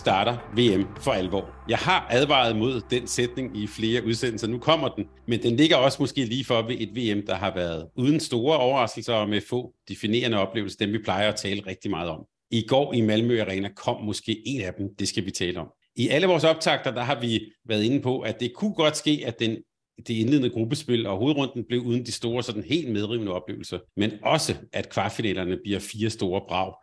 Starter VM for alvor. Jeg har advaret mod den sætning i flere udsendelser. Nu kommer den, men den ligger også måske lige for ved et VM, der har været uden store overraskelser og med få definerende oplevelser, dem vi plejer at tale rigtig meget om. I går i Malmø Arena kom måske en af dem, det skal vi tale om. I alle vores optagter, der har vi været inde på, at det kunne godt ske, at den det indledende gruppespil og hovedrunden blev uden de store, sådan helt medrivende oplevelser, men også at kvartfinalerne bliver fire store brag.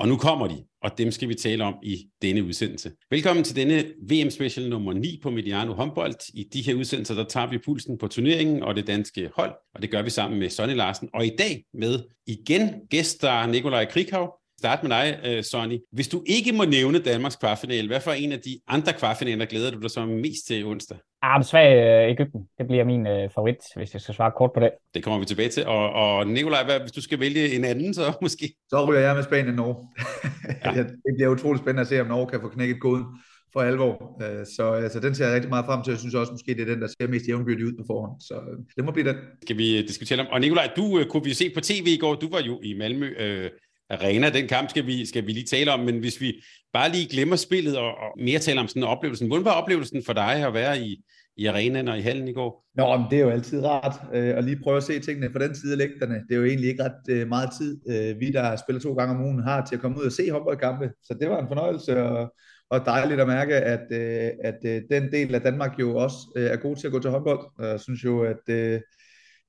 Og nu kommer de, og dem skal vi tale om i denne udsendelse. Velkommen til denne VM-special nummer 9 på Mediano Håndbold. I de her udsendelser, der tager vi pulsen på turneringen og det danske hold, og det gør vi sammen med Sonny Larsen. Og i dag med igen gæster Nikolaj Krikhav. Start med dig, øh, Sonny. Hvis du ikke må nævne Danmarks kvartfinale, hvad for en af de andre kvartfinaler glæder du dig så mest til onsdag? Ah, svag øh, Ægypten. Det bliver min øh, favorit, hvis jeg skal svare kort på det. Det kommer vi tilbage til. Og, og Nikolaj, hvad, hvis du skal vælge en anden, så måske? Så ryger jeg med Spanien Norge. ja. det bliver utroligt spændende at se, om Norge kan få knækket koden for alvor. Øh, så, så den ser jeg rigtig meget frem til. Jeg synes også, måske det er den, der ser mest jævnbyrdig ud på forhånd. Så det må blive den. Skal vi diskutere om? Og Nikolaj, du kunne vi se på tv i går. Du var jo i Malmø. Øh, arena. Den kamp skal vi, skal vi lige tale om, men hvis vi bare lige glemmer spillet og, og mere taler om sådan en oplevelse. Hvordan var oplevelsen for dig at være i, i arenaen og i hallen i går? Nå, men det er jo altid rart øh, at lige prøve at se tingene fra den side af lægterne. Det er jo egentlig ikke ret øh, meget tid, øh, vi der spiller to gange om ugen har til at komme ud og se håndboldkampe. Så det var en fornøjelse og, og dejligt at mærke, at, øh, at øh, den del af Danmark jo også øh, er god til at gå til håndbold. Og jeg synes jo, at, øh,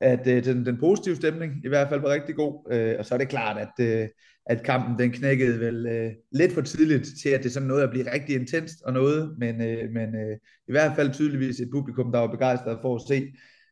at øh, den, den positive stemning i hvert fald var rigtig god. Øh, og så er det klart, at, øh, at kampen den knækkede vel øh, lidt for tidligt til, at det sådan noget at blive rigtig intenst og noget, men, øh, men øh, i hvert fald tydeligvis et publikum, der var begejstret for at se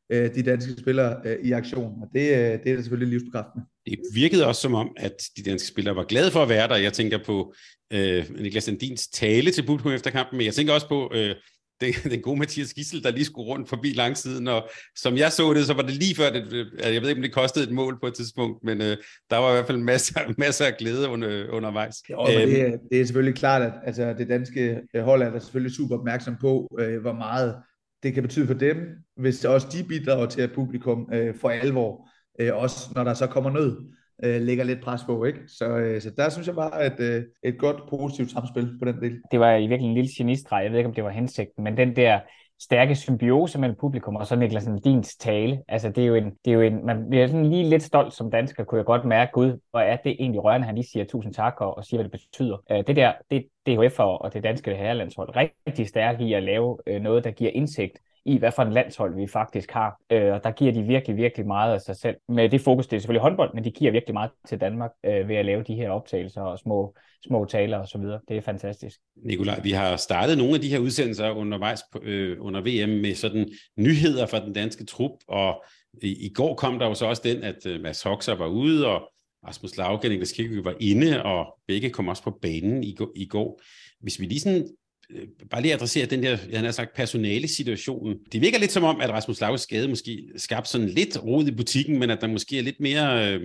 øh, de danske spillere øh, i aktion, og det, øh, det er da selvfølgelig livsbekræftende. Det virkede også som om, at de danske spillere var glade for at være der. Jeg tænker på øh, Niklas Andins tale til publikum efter kampen, men jeg tænker også på øh, den, den gode Mathias Gissel, der lige skulle rundt forbi langsiden, og som jeg så det, så var det lige før, det, jeg ved ikke, om det kostede et mål på et tidspunkt, men øh, der var i hvert fald masser, masser af glæde under, undervejs. Jo, æm... det, er, øhm. det er selvfølgelig klart, at altså, det danske hold er der selvfølgelig super opmærksom på, øh, hvor meget det kan betyde for dem, hvis også de bidrager til, at publikum øh, for alvor, øh, også når der så kommer nød, øh, lægger lidt pres på. Ikke? Så, øh, så der synes jeg bare, at øh, et godt positivt samspil på den del. Det var i virkeligheden en lille genistreg. Jeg ved ikke, om det var hensigten, men den der stærke symbiose mellem publikum og så Niklas Dins tale. Altså det er jo en, det er jo en man bliver sådan lige lidt stolt som dansker, kunne jeg godt mærke, gud, hvor er det egentlig rørende, han lige siger tusind tak og, og siger, hvad det betyder. Uh, det der, det DHF og det danske herrelandshold rigtig stærke i at lave uh, noget, der giver indsigt i, hvad for en landshold vi faktisk har. Øh, og der giver de virkelig, virkelig meget af sig selv. Med det fokus, det er selvfølgelig håndbold, men de giver virkelig meget til Danmark øh, ved at lave de her optagelser og små, små taler og så videre. Det er fantastisk. Nikolaj, vi har startet nogle af de her udsendelser undervejs på, øh, under VM med sådan nyheder fra den danske trup, og i, i går kom der jo så også den, at øh, Mads Hoxer var ude, og Rasmus Lauke og Niklas Kirke var inde, og begge kom også på banen i, i går. Hvis vi lige sådan Øh, bare lige adressere den der, jeg har sagt, personale situationen. Det virker lidt som om, at Rasmus Lauges skade måske skabte sådan lidt rod i butikken, men at der måske er lidt mere, øh,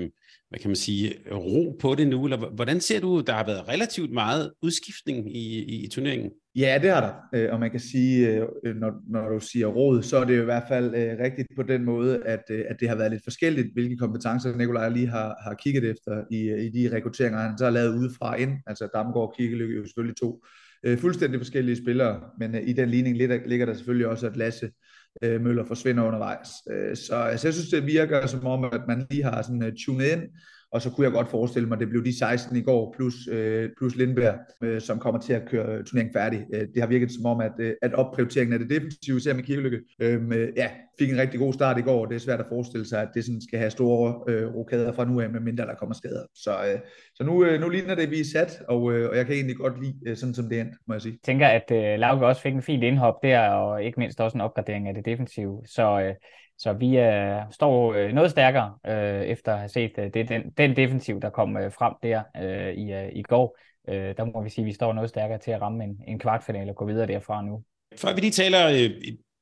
hvad kan man sige, ro på det nu. Eller hvordan ser du, der har været relativt meget udskiftning i, i, i turneringen? Ja, det har der. Øh, og man kan sige, øh, når, når du siger råd, så er det jo i hvert fald rigtigt på den måde, at, at det har været lidt forskelligt, hvilke kompetencer Nikolaj lige har, har kigget efter i, i de rekrutteringer, han så har lavet udefra ind. Altså Damgaard og Kiggeløkke jo selvfølgelig to øh, fuldstændig forskellige spillere, men øh, i den ligning ligger, ligger der selvfølgelig også, at Lasse øh, Møller forsvinder undervejs. Øh, så altså, jeg synes, det virker som om, at man lige har sådan øh, tunet ind, og så kunne jeg godt forestille mig, at det blev de 16 i går, plus, øh, plus Lindberg, øh, som kommer til at køre øh, turneringen færdig. Øh, det har virket som om, at, øh, at opprioriteringen af det defensive, ser med Kirkelykke, øh, ja, fik en rigtig god start i går. Det er svært at forestille sig, at det sådan skal have store øh, rokader fra nu af, med mindre der kommer skader. Så, øh, så nu, øh, nu ligner det, vi er sat, og, øh, og jeg kan egentlig godt lide øh, sådan, som det endte, må jeg sige. Jeg tænker, at øh, Lauke også fik en fin indhop der, og ikke mindst også en opgradering af det defensive. Så øh, så vi øh, står øh, noget stærkere øh, efter at have set øh, det, den, den defensiv, der kom øh, frem der øh, i, øh, i går. Øh, der må vi sige, at vi står noget stærkere til at ramme en, en kvartfinale og gå videre derfra nu. Før vi lige taler øh,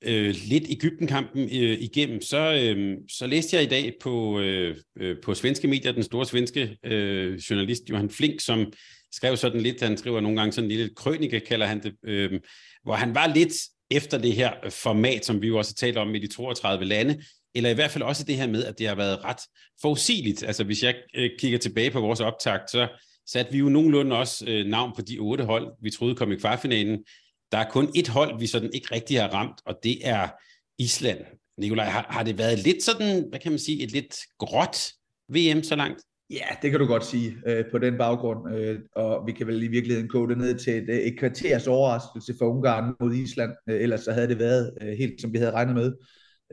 øh, lidt Ægypten-kampen øh, igennem, så, øh, så læste jeg i dag på, øh, øh, på svenske medier, den store svenske øh, journalist Johan Flink, som skrev sådan lidt, han skriver nogle gange sådan en lille krønike, kalder han det, øh, hvor han var lidt efter det her øh, format, som vi jo også har talt om med de 32 lande, eller i hvert fald også det her med, at det har været ret forudsigeligt. Altså hvis jeg øh, kigger tilbage på vores optakt, så satte vi jo nogenlunde også øh, navn på de otte hold, vi troede kom i kvartfinalen. Der er kun et hold, vi sådan ikke rigtig har ramt, og det er Island. Nikolaj, har, har det været lidt sådan, hvad kan man sige, et lidt gråt VM så langt? Ja, det kan du godt sige øh, på den baggrund, øh, og vi kan vel i virkeligheden kode det ned til et, øh, et kvarters overraskelse for Ungarn mod Island, øh, ellers så havde det været øh, helt som vi havde regnet med,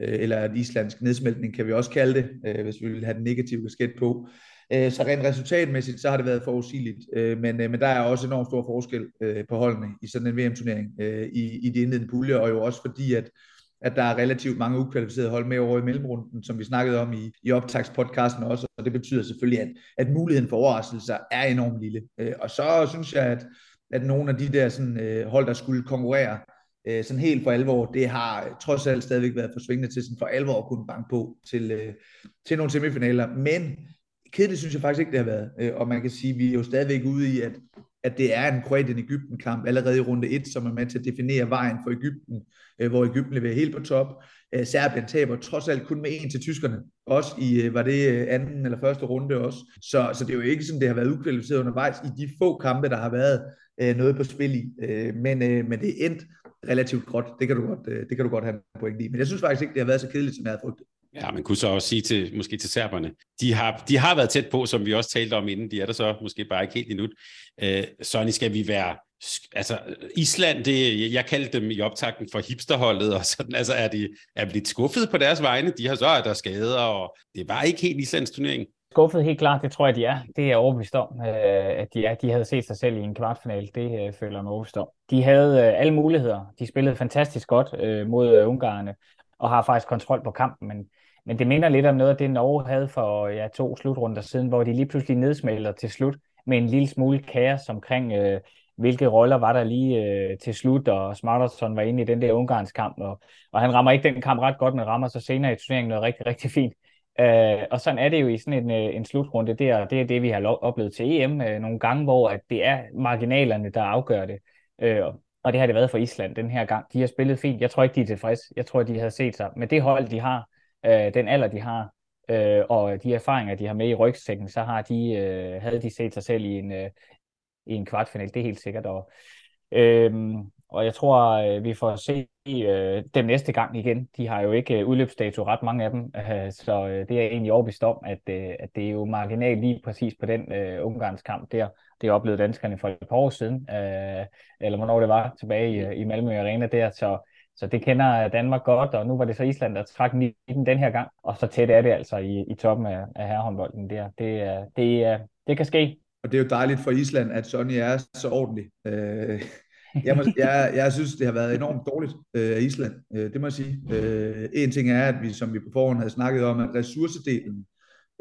øh, eller en islandsk nedsmeltning kan vi også kalde det, øh, hvis vi vil have den negative kasket på. Øh, så rent resultatmæssigt, så har det været forudsigeligt, øh, men, øh, men der er også enormt stor forskel øh, på holdene i sådan en VM-turnering øh, i, i de indledende puljer, og jo også fordi, at at der er relativt mange ukvalificerede hold med over i mellemrunden, som vi snakkede om i, i optagspodcasten også, og det betyder selvfølgelig, at, at muligheden for overraskelser er enormt lille. Øh, og så synes jeg, at, at nogle af de der sådan, øh, hold, der skulle konkurrere øh, sådan helt for alvor, det har trods alt stadigvæk været for svingende til sådan for alvor at kunne banke på til, øh, til nogle semifinaler. Men kedeligt synes jeg faktisk ikke, det har været. Øh, og man kan sige, at vi er jo stadigvæk ude i, at, at det er en Kroatien-Ægypten-kamp allerede i runde 1, som er med til at definere vejen for Ægypten, øh, hvor Ægypten leverer helt på top. Øh, Serbien taber trods alt kun med en til tyskerne. Også i, øh, var det anden eller første runde også. Så, så det er jo ikke sådan, det har været ukvalificeret undervejs i de få kampe, der har været noget på spil i. Men, men det er endt relativt godt. Det kan du godt, det kan du godt have en point i. Men jeg synes faktisk ikke, det har været så kedeligt, som jeg havde frygtet. Ja, man kunne så også sige til, måske til serberne, de har, de har været tæt på, som vi også talte om inden, de er der så måske bare ikke helt endnu. Øh, Sonny, skal vi være, altså Island, det, jeg kaldte dem i optakten for hipsterholdet, og sådan, altså er de er lidt skuffet på deres vegne, de har så, at der skader, og det var ikke helt Islands turnering. Skuffet helt klart, det tror jeg, de er. Det er jeg overbevist om, øh, at de er. De havde set sig selv i en kvartfinal, det øh, føler jeg mig overbevist om. De havde øh, alle muligheder. De spillede fantastisk godt mod Ungarerne, og har faktisk kontrol på kampen, men men det minder lidt om noget af det, Norge havde for ja, to slutrunder siden, hvor de lige pludselig nedsmelter til slut med en lille smule kaos omkring, øh, hvilke roller var der lige øh, til slut, og Smarterson var inde i den der Ungarns kamp, og, og han rammer ikke den kamp ret godt, men rammer så senere i turneringen noget rigtig, rigtig fint. Øh, og sådan er det jo i sådan en, øh, en slutrunde. Det er, det er det, vi har oplevet til EM øh, nogle gange, hvor at det er marginalerne, der afgør det. Øh, og det har det været for Island den her gang. De har spillet fint. Jeg tror ikke, de er tilfredse. Jeg tror, de havde set sig Men det hold, de har, øh, den alder, de har, øh, og de erfaringer, de har med i rygsækken, så har de, øh, havde de set sig selv i en, øh, i en kvartfinal, det er helt sikkert. Og, øh, og jeg tror, øh, vi får se øh, dem næste gang igen. De har jo ikke øh, udløbsdato, ret mange af dem, øh, så øh, det er jeg egentlig overbevist om, at, øh, at det er jo marginalt lige præcis på den øh, Ungarns kamp der. Det oplevede danskerne for et par år siden, øh, eller hvornår det var, tilbage i, øh, i Malmø Arena der, så så det kender Danmark godt, og nu var det så Island, der trak den i den her gang. Og så tæt er det altså i, i toppen af, af herrehåndbolden der. Det, det, det kan ske. Og det er jo dejligt for Island, at Sonny er så ordentlig. Øh, jeg, må, jeg, jeg synes, det har været enormt dårligt øh, Island. Øh, det må jeg sige. Øh, en ting er, at vi, som vi på forhånd havde snakket om, at ressourcedelen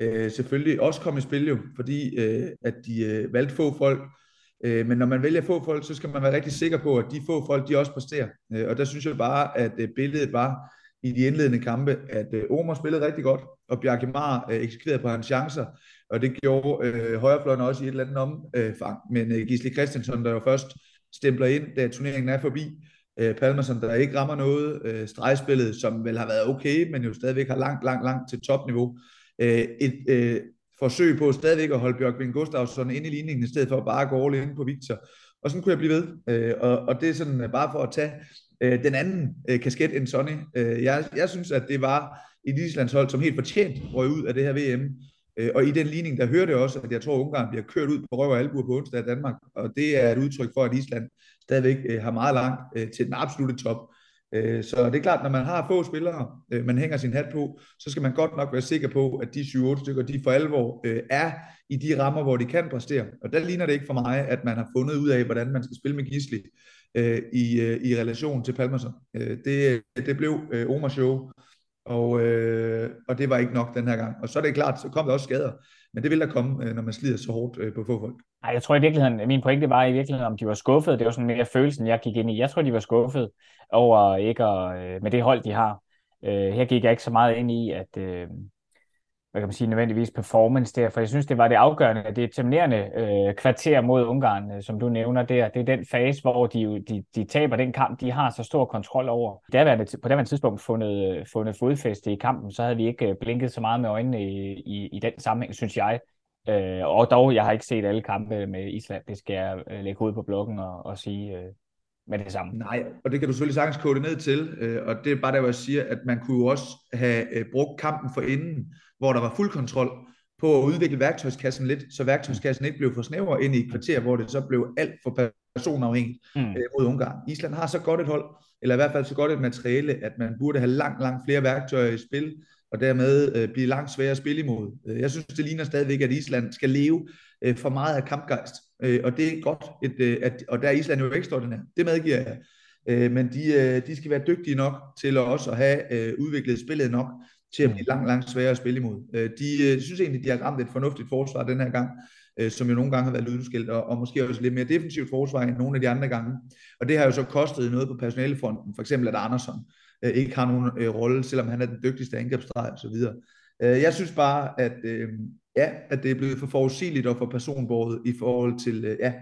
øh, selvfølgelig også kom i spil jo, fordi øh, at de øh, valgte få folk, Øh, men når man vælger få folk, så skal man være rigtig sikker på, at de få folk, de også præsterer. Øh, og der synes jeg bare, at øh, billedet var i de indledende kampe, at øh, Omar spillede rigtig godt, og Bjarke Mar øh, eksekverede på hans chancer, og det gjorde øh, højrefløjen også i et eller andet omfang. Men øh, Gisli Christensen, der jo først stempler ind, da turneringen er forbi, øh, Palmerson, der ikke rammer noget, øh, stregspillet, som vel har været okay, men jo stadigvæk har langt, langt, langt til topniveau. Øh, et, øh, forsøg på stadigvæk at holde Bjørkvind Gustafsson inde i ligningen, i stedet for at bare gå all ind på Victor. Og sådan kunne jeg blive ved. Øh, og, og det er sådan øh, bare for at tage øh, den anden øh, kasket end Sonny. Øh, jeg, jeg synes, at det var et Islands hold, som helt fortjent røg ud af det her VM. Øh, og i den ligning, der hørte jeg også, at jeg tror, at Ungarn bliver kørt ud på røv og albuer på onsdag af Danmark. Og det er et udtryk for, at Island stadigvæk øh, har meget langt øh, til den absolute top. Øh, så det er klart, når man har få spillere, øh, man hænger sin hat på, så skal man godt nok være sikker på, at de 7-8 stykker, de for alvor øh, er i de rammer, hvor de kan præstere. Og der ligner det ikke for mig, at man har fundet ud af, hvordan man skal spille med Gisli i, i relation til Palmerson. det, det blev Omar Show, Og, og det var ikke nok den her gang. Og så er det klart, så kom der også skader. Men det vil der komme, øh, når man slider så hårdt øh, på få folk. Nej, jeg tror i virkeligheden, min pointe var i virkeligheden, om de var skuffet. Det var sådan mere følelsen, jeg gik ind i. Jeg tror, de var skuffet over ikke at, øh, med det hold, de har. Her gik jeg ikke så meget ind i, at, hvad kan man sige, nødvendigvis performance der, for jeg synes, det var det afgørende, det determinerende øh, kvarter mod Ungarn, øh, som du nævner der. Det er den fase, hvor de, de, de taber den kamp, de har så stor kontrol over. Der på det tidspunkt fundet, øh, fundet fodfæste i kampen, så havde vi ikke øh, blinket så meget med øjnene i, i, i den sammenhæng, synes jeg. Øh, og dog, jeg har ikke set alle kampe med Island, det skal jeg øh, lægge ud på bloggen og, og sige øh, med det samme. Nej, og det kan du selvfølgelig sagtens kode ned til, øh, og det er bare der, hvor jeg siger, at man kunne jo også have øh, brugt kampen for inden, hvor der var fuld kontrol på at udvikle værktøjskassen lidt, så værktøjskassen ikke blev for snæver ind i et kvarter, hvor det så blev alt for personafhængigt mm. øh, mod Ungarn. Island har så godt et hold, eller i hvert fald så godt et materiale, at man burde have langt, langt flere værktøjer i spil, og dermed øh, blive langt sværere at spille imod. Jeg synes, det ligner stadigvæk, at Island skal leve øh, for meget af kampgejst, øh, og det er godt, et, øh, at, og der er Island jo ekstraordinær. Det medgiver jeg. Øh, men de, øh, de skal være dygtige nok til også at have øh, udviklet spillet nok til at blive langt, langt sværere at spille imod. Øh, de øh, synes egentlig, de har ramt et fornuftigt forsvar den her gang, øh, som jo nogle gange har været lydskilt, og, og måske også lidt mere defensivt forsvar end nogle af de andre gange. Og det har jo så kostet noget på personalefronten, for eksempel at Andersson øh, ikke har nogen øh, rolle, selvom han er den dygtigste angrebsdrej og så videre. Øh, jeg synes bare, at, øh, ja, at det er blevet for forudsigeligt og for personbordet i forhold til, øh, ja,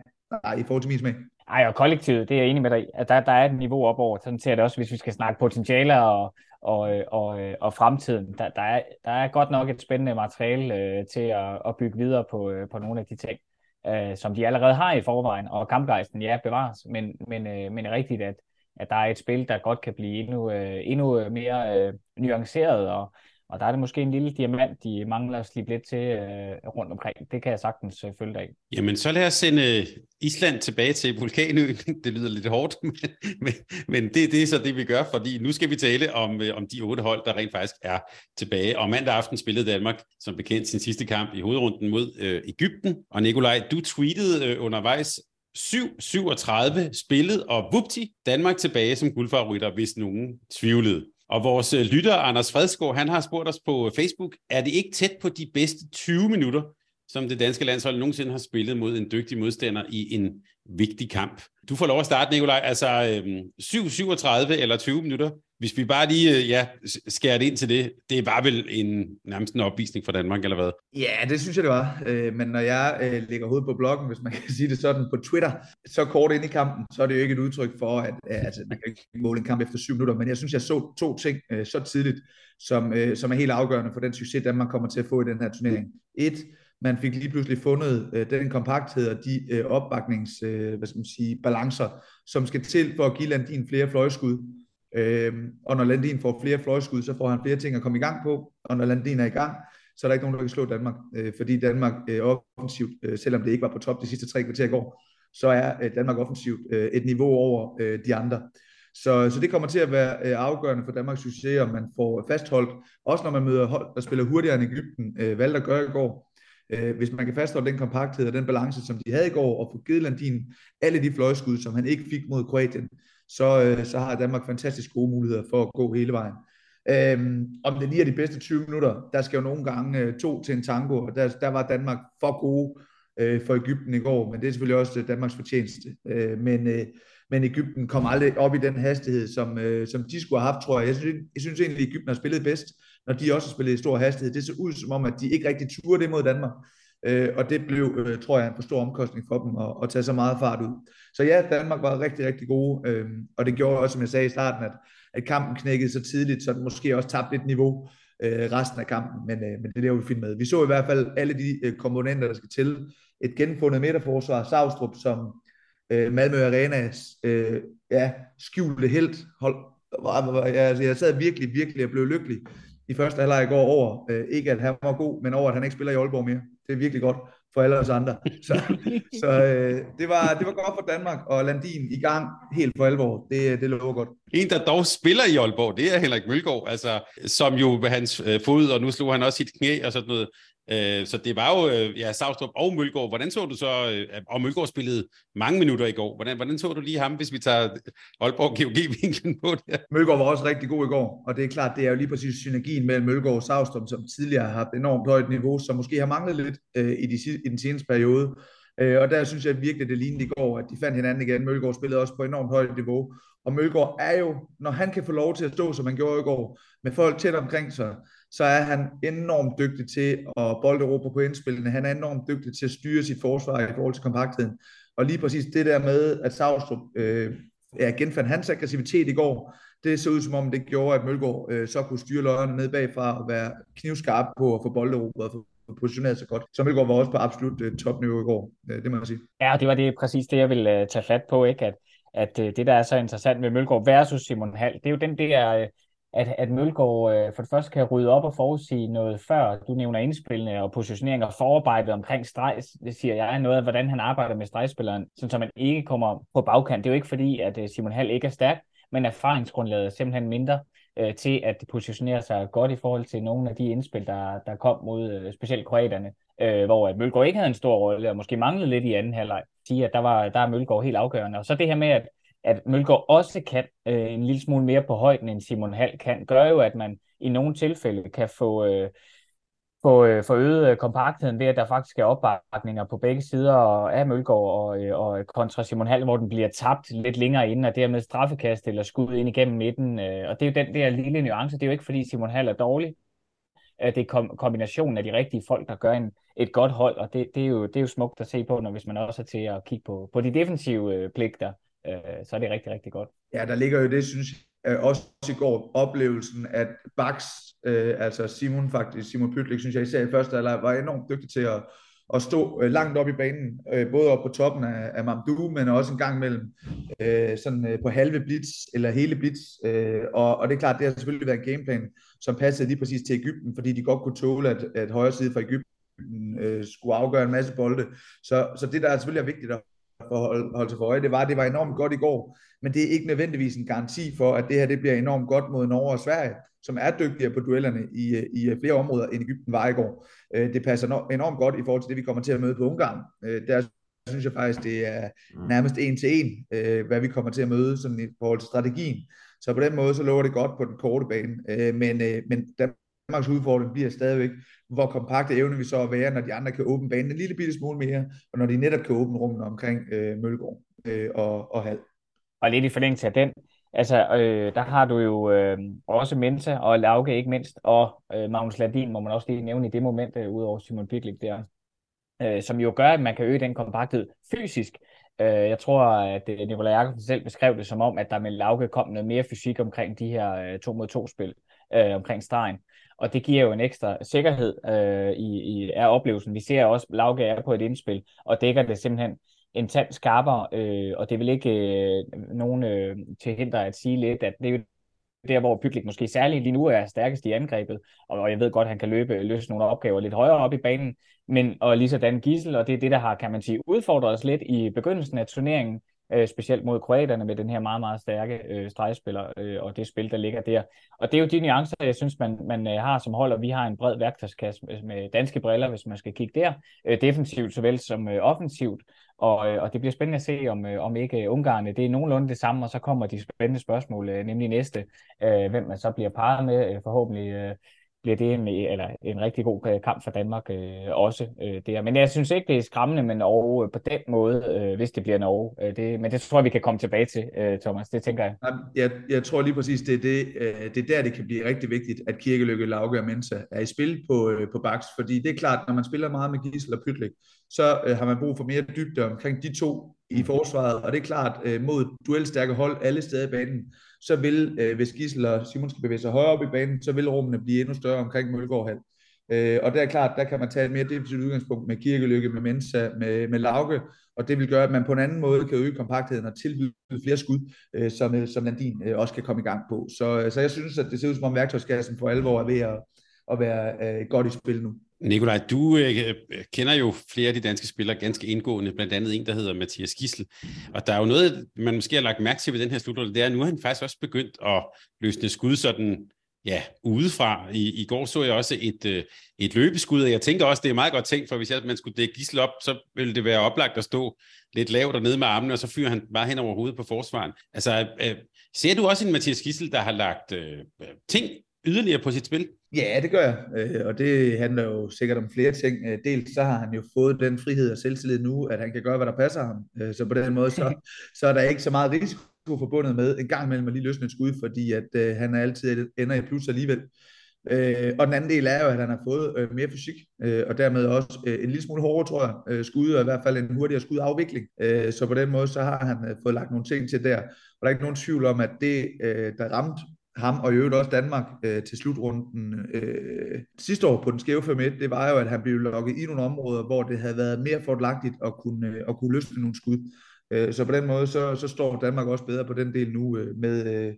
nej, i forhold til min smag. Ej, og kollektivet, det er jeg enig med dig at der, der er et niveau op over. Sådan ser det også, hvis vi skal snakke potentialer og, og, øh, og, øh, og fremtiden. Der, der, er, der er godt nok et spændende materiale øh, til at, at bygge videre på, øh, på nogle af de ting, øh, som de allerede har i forvejen. Og kampgejsten, ja, bevares, men, men, øh, men er rigtigt, at, at der er et spil, der godt kan blive endnu, øh, endnu mere øh, nuanceret og, og der er det måske en lille diamant, de mangler at slippe lidt til øh, rundt omkring. Det kan jeg sagtens øh, følge dig af. Jamen, så lad os sende øh, Island tilbage til vulkanøen. Det lyder lidt hårdt, men, men, men det, det er så det, vi gør, fordi nu skal vi tale om, øh, om de otte hold, der rent faktisk er tilbage. Og mandag aften spillede Danmark som bekendt sin sidste kamp i hovedrunden mod øh, Ægypten. Og Nikolaj, du tweetede øh, undervejs, 7-37 spillet, og vupti, Danmark tilbage som guldfavoritter, hvis nogen tvivlede. Og vores øh, lytter, Anders Fredsgaard, han har spurgt os på øh, Facebook, er det ikke tæt på de bedste 20 minutter, som det danske landshold nogensinde har spillet mod en dygtig modstander i en vigtig kamp? Du får lov at starte, Nikolaj. Altså øhm, 7-37 eller 20 minutter. Hvis vi bare lige øh, ja, skærer det ind til det, det var vel en, nærmest en opvisning for Danmark, eller hvad? Ja, det synes jeg, det var. Øh, men når jeg øh, lægger hovedet på bloggen, hvis man kan sige det sådan, på Twitter, så kort ind i kampen, så er det jo ikke et udtryk for, at altså, man kan ikke måle en kamp efter 7 minutter, men jeg synes, jeg så to ting så tidligt, som, som er helt afgørende for den succes, Danmark kommer til at få i den her turnering. Et, man fik lige pludselig fundet øh, den kompakthed og de øh, opbaknings, øh, hvad skal man sige, balancer, som skal til for at give Landin flere fløjskud. Øh, og når Landin får flere fløjskud, så får han flere ting at komme i gang på, og når Landin er i gang, så er der ikke nogen, der kan slå Danmark, øh, fordi Danmark øh, offensivt, øh, selvom det ikke var på top de sidste tre kvarter i går, så er øh, Danmark offensivt øh, et niveau over øh, de andre. Så, så det kommer til at være øh, afgørende for Danmarks succes, om man får fastholdt, også når man møder hold, der spiller hurtigere end Ægypten, øh, valgte at gøre i går, øh, hvis man kan fastholde den kompakthed og den balance, som de havde i går, og få givet Landin alle de fløjskud, som han ikke fik mod Kroatien, så, øh, så har Danmark fantastisk gode muligheder for at gå hele vejen. Øhm, om det lige er de bedste 20 minutter, der skal jo nogle gange øh, to til en tango, og der, der var Danmark for gode øh, for Ægypten i går, men det er selvfølgelig også øh, Danmarks fortjeneste. Øh, men, øh, men Ægypten kom aldrig op i den hastighed, som, øh, som de skulle have haft, tror jeg. Jeg synes, jeg synes egentlig, at Ægypten har spillet bedst, når de også har spillet i stor hastighed. Det så ud som om, at de ikke rigtig turde det mod Danmark. Øh, og det blev, øh, tror jeg, en for stor omkostning for dem at, at tage så meget fart ud. Så ja, Danmark var rigtig, rigtig gode, øh, og det gjorde også, som jeg sagde i starten, at, at kampen knækkede så tidligt, så den måske også tabte lidt niveau øh, resten af kampen, men, øh, men det lever vi fint med. Vi så i hvert fald alle de øh, komponenter, der skal til. Et genfundet midterforsvar, Savstrup, som øh, Malmø Arenas øh, ja, skjulte helt hold. Jeg, altså, jeg sad virkelig, virkelig og blev lykkelig i første halvleg i går over, øh, ikke at han var god, men over at han ikke spiller i Aalborg mere. Det er virkelig godt for alle os andre. Så, så øh, det, var, det var godt for Danmark, og Landin i gang helt for alvor. Det, det lover godt. En, der dog spiller i Aalborg, det er Henrik Mølgaard, altså, som jo med hans øh, fod, og nu slog han også sit knæ og sådan noget. Øh, så det var jo øh, ja, Savstrup og Mølgaard. Hvordan så du så, øh, og Mølgaard spillede mange minutter i går. Hvordan, hvordan så du lige ham, hvis vi tager Aalborg GOG-vinklen på det? Mølgaard var også rigtig god i går, og det er klart, det er jo lige præcis synergien mellem Mølgaard og Savstrup, som tidligere har haft enormt højt niveau, som måske har manglet lidt øh, i, de, i den seneste periode. Øh, og der synes jeg virkelig, det lignede i går, at de fandt hinanden igen. Mølgaard spillede også på enormt højt niveau, og Mølgaard er jo, når han kan få lov til at stå, som han gjorde i går, med folk tæt omkring sig, så er han enormt dygtig til at bolde Europa på indspillene. Han er enormt dygtig til at styre sit forsvar i forhold til kompaktheden. Og lige præcis det der med, at Savstrup øh, ja, genfandt hans aggressivitet i går, det så ud som om det gjorde, at Mølgaard øh, så kunne styre løjerne ned bagfra og være knivskarp på at få bolde Europa og få positioneret sig godt. Så Mølgaard var også på absolut øh, topniveau i går, øh, det må jeg sige. Ja, det var det præcis det, jeg ville øh, tage fat på, ikke? At, at det, der er så interessant med Mølgaard versus Simon Hall, det er jo den der, at, at Mølgaard for det første kan rydde op og forudsige noget før. Du nævner indspillene og positionering og forarbejdet omkring streg, det siger jeg, er noget af, hvordan han arbejder med stregspilleren, så man ikke kommer på bagkant. Det er jo ikke fordi, at Simon Hall ikke er stærk, men erfaringsgrundlaget er simpelthen mindre øh, til at positionere sig godt i forhold til nogle af de indspil, der, der kom mod øh, specielt kroaterne, øh, hvor at Mølgaard ikke havde en stor rolle, og måske manglede lidt i anden halvleg. Sige, at der, var, der er Mølgaard helt afgørende. Og så det her med, at, at Mølgaard også kan øh, en lille smule mere på højden, end Simon Hall kan, gør jo, at man i nogle tilfælde kan få... Øh, få, øh, få øget øh, kompaktheden ved, at der faktisk er opbakninger på begge sider af Mølgaard og, øh, og kontra Simon Hall, hvor den bliver tabt lidt længere inden, og dermed straffekast eller skud ind igennem midten. Øh, og det er jo den der lille nuance. Det er jo ikke, fordi Simon Hall er dårlig. Øh, det er kom- kombinationen af de rigtige folk, der gør en, et godt hold, og det, det, er jo, det er jo smukt at se på, når hvis man også er til at kigge på, på de defensive øh, pligter, så er det rigtig, rigtig godt. Ja, der ligger jo det, synes jeg, også i går, oplevelsen, at Bax Øh, altså Simon faktisk, Simon Pytlik, synes jeg især i første alder, var enormt dygtig til at, at stå øh, langt op i banen, øh, både op på toppen af, af Mamdou, men også en gang mellem øh, sådan, øh, på halve blitz eller hele blitz. Øh, og, og det er klart, det har selvfølgelig været en gameplan, som passede lige præcis til Ægypten, fordi de godt kunne tåle, at, at højre side fra Ægypten øh, skulle afgøre en masse bolde. Så, så det, der er selvfølgelig er vigtigt at holde, holde sig for øje, det var, at det var enormt godt i går, men det er ikke nødvendigvis en garanti for, at det her det bliver enormt godt mod Norge og Sverige som er dygtigere på duellerne i, i flere områder, end Ægypten var i går. Øh, det passer enormt godt i forhold til det, vi kommer til at møde på Ungarn. Øh, der synes jeg faktisk, det er mm. nærmest en til en, øh, hvad vi kommer til at møde sådan i forhold til strategien. Så på den måde, så lover det godt på den korte bane. Men, men Danmarks udfordring bliver stadigvæk, hvor kompakte evne vi så at være, når de andre kan åbne banen en lille bitte smule mere, og når de netop kan åbne rummene omkring øh, øh, og, og Hal. Og lidt i forlængelse af den, Altså, øh, der har du jo øh, også Mensa og Lauke ikke mindst, og øh, Magnus Ladin må man også lige nævne i det moment, øh, udover Simon Biglik der, øh, som jo gør, at man kan øge den kompakthed fysisk. Øh, jeg tror, at øh, Nikolaj Jakobsen selv beskrev det som om, at der med Lauke kom noget mere fysik omkring de her øh, to mod to spil, øh, omkring stregen. Og det giver jo en ekstra sikkerhed øh, i, i af oplevelsen. Vi ser også, at Lauke er på et indspil, og dækker det simpelthen en tand skarpere, øh, og det vil ikke øh, nogen øh, til hinder at sige lidt, at det er jo der, hvor Pyklik måske særligt lige nu er stærkest i angrebet, og jeg ved godt, at han kan løbe løse nogle opgaver lidt højere op i banen, men og lige sådan Gissel, og det er det, der har, kan man sige, udfordret os lidt i begyndelsen af turneringen, øh, specielt mod kroaterne med den her meget, meget stærke øh, stregspiller øh, og det spil, der ligger der. Og det er jo de nuancer, jeg synes, man, man øh, har som hold, og vi har en bred værktøjskasse med, med danske briller, hvis man skal kigge der, øh, defensivt såvel som øh, offensivt, og, øh, og det bliver spændende at se, om, øh, om ikke øh, Ungarne, det er nogenlunde det samme, og så kommer de spændende spørgsmål, øh, nemlig næste, øh, hvem man så bliver parret med, øh, forhåbentlig øh, bliver det en, eller en rigtig god øh, kamp for Danmark øh, også øh, der. Men jeg synes ikke, det er skræmmende med Norge øh, på den måde, øh, hvis det bliver Norge. Øh, det, men det tror jeg, vi kan komme tilbage til, øh, Thomas. Det tænker jeg. Jeg, jeg tror lige præcis, det er, det, øh, det er der, det kan blive rigtig vigtigt, at Kirkelykke, Lauke og Mensa er i spil på, øh, på baks. Fordi det er klart, når man spiller meget med Gissel og Pytlik, så øh, har man brug for mere dybde omkring de to i forsvaret. Og det er klart, øh, mod duelstærke hold alle steder i banen, så vil, øh, hvis Gissel og Simon skal bevæge sig højere op i banen, så vil rummene blive endnu større omkring Mølgaard Øh, og der er klart, der kan man tage et mere defensivt udgangspunkt med Kirkelykke, med Mensa, med, med Lauke, og det vil gøre, at man på en anden måde kan øge kompaktheden og tilbyde flere skud, øh, som, øh, som Landin øh, også kan komme i gang på. Så, øh, så jeg synes, at det ser ud som om værktøjskassen for alvor er ved at, at være øh, godt i spil nu. Nikolaj, du øh, øh, kender jo flere af de danske spillere ganske indgående, blandt andet en, der hedder Mathias Gissel. Og der er jo noget, man måske har lagt mærke til ved den her slutrunde, det er, at nu har han faktisk også begyndt at løsne skud sådan ja, udefra. I, I går så jeg også et, øh, et løbeskud, og jeg tænker også, det er meget godt tænkt, for hvis jeg, man skulle dække Gissel op, så ville det være oplagt at stå lidt lavt og nede med armene, og så fyrer han bare hen over hovedet på forsvaren. Altså, øh, øh, ser du også en Mathias Gissel, der har lagt øh, ting yderligere på sit spil? Ja, det gør jeg, øh, og det handler jo sikkert om flere ting. Øh, dels så har han jo fået den frihed og selvtillid nu, at han kan gøre, hvad der passer ham. Øh, så på den måde, så, så er der ikke så meget risiko forbundet med en gang imellem at lige løsne et skud, fordi at øh, han er altid ender i plus alligevel. Øh, og den anden del er jo, at han har fået øh, mere fysik, øh, og dermed også øh, en lille smule hårdere, tror jeg, øh, skud, og i hvert fald en hurtigere skudafvikling. Øh, så på den måde, så har han øh, fået lagt nogle ting til der. Og der er ikke nogen tvivl om, at det, øh, der ramte ham, og i øvrigt også Danmark øh, til slutrunden øh, sidste år på den skæve 5 det var jo, at han blev lukket i nogle områder, hvor det havde været mere fordelagtigt at kunne, øh, at kunne løsne nogle skud. Øh, så på den måde, så, så står Danmark også bedre på den del nu øh, med, øh,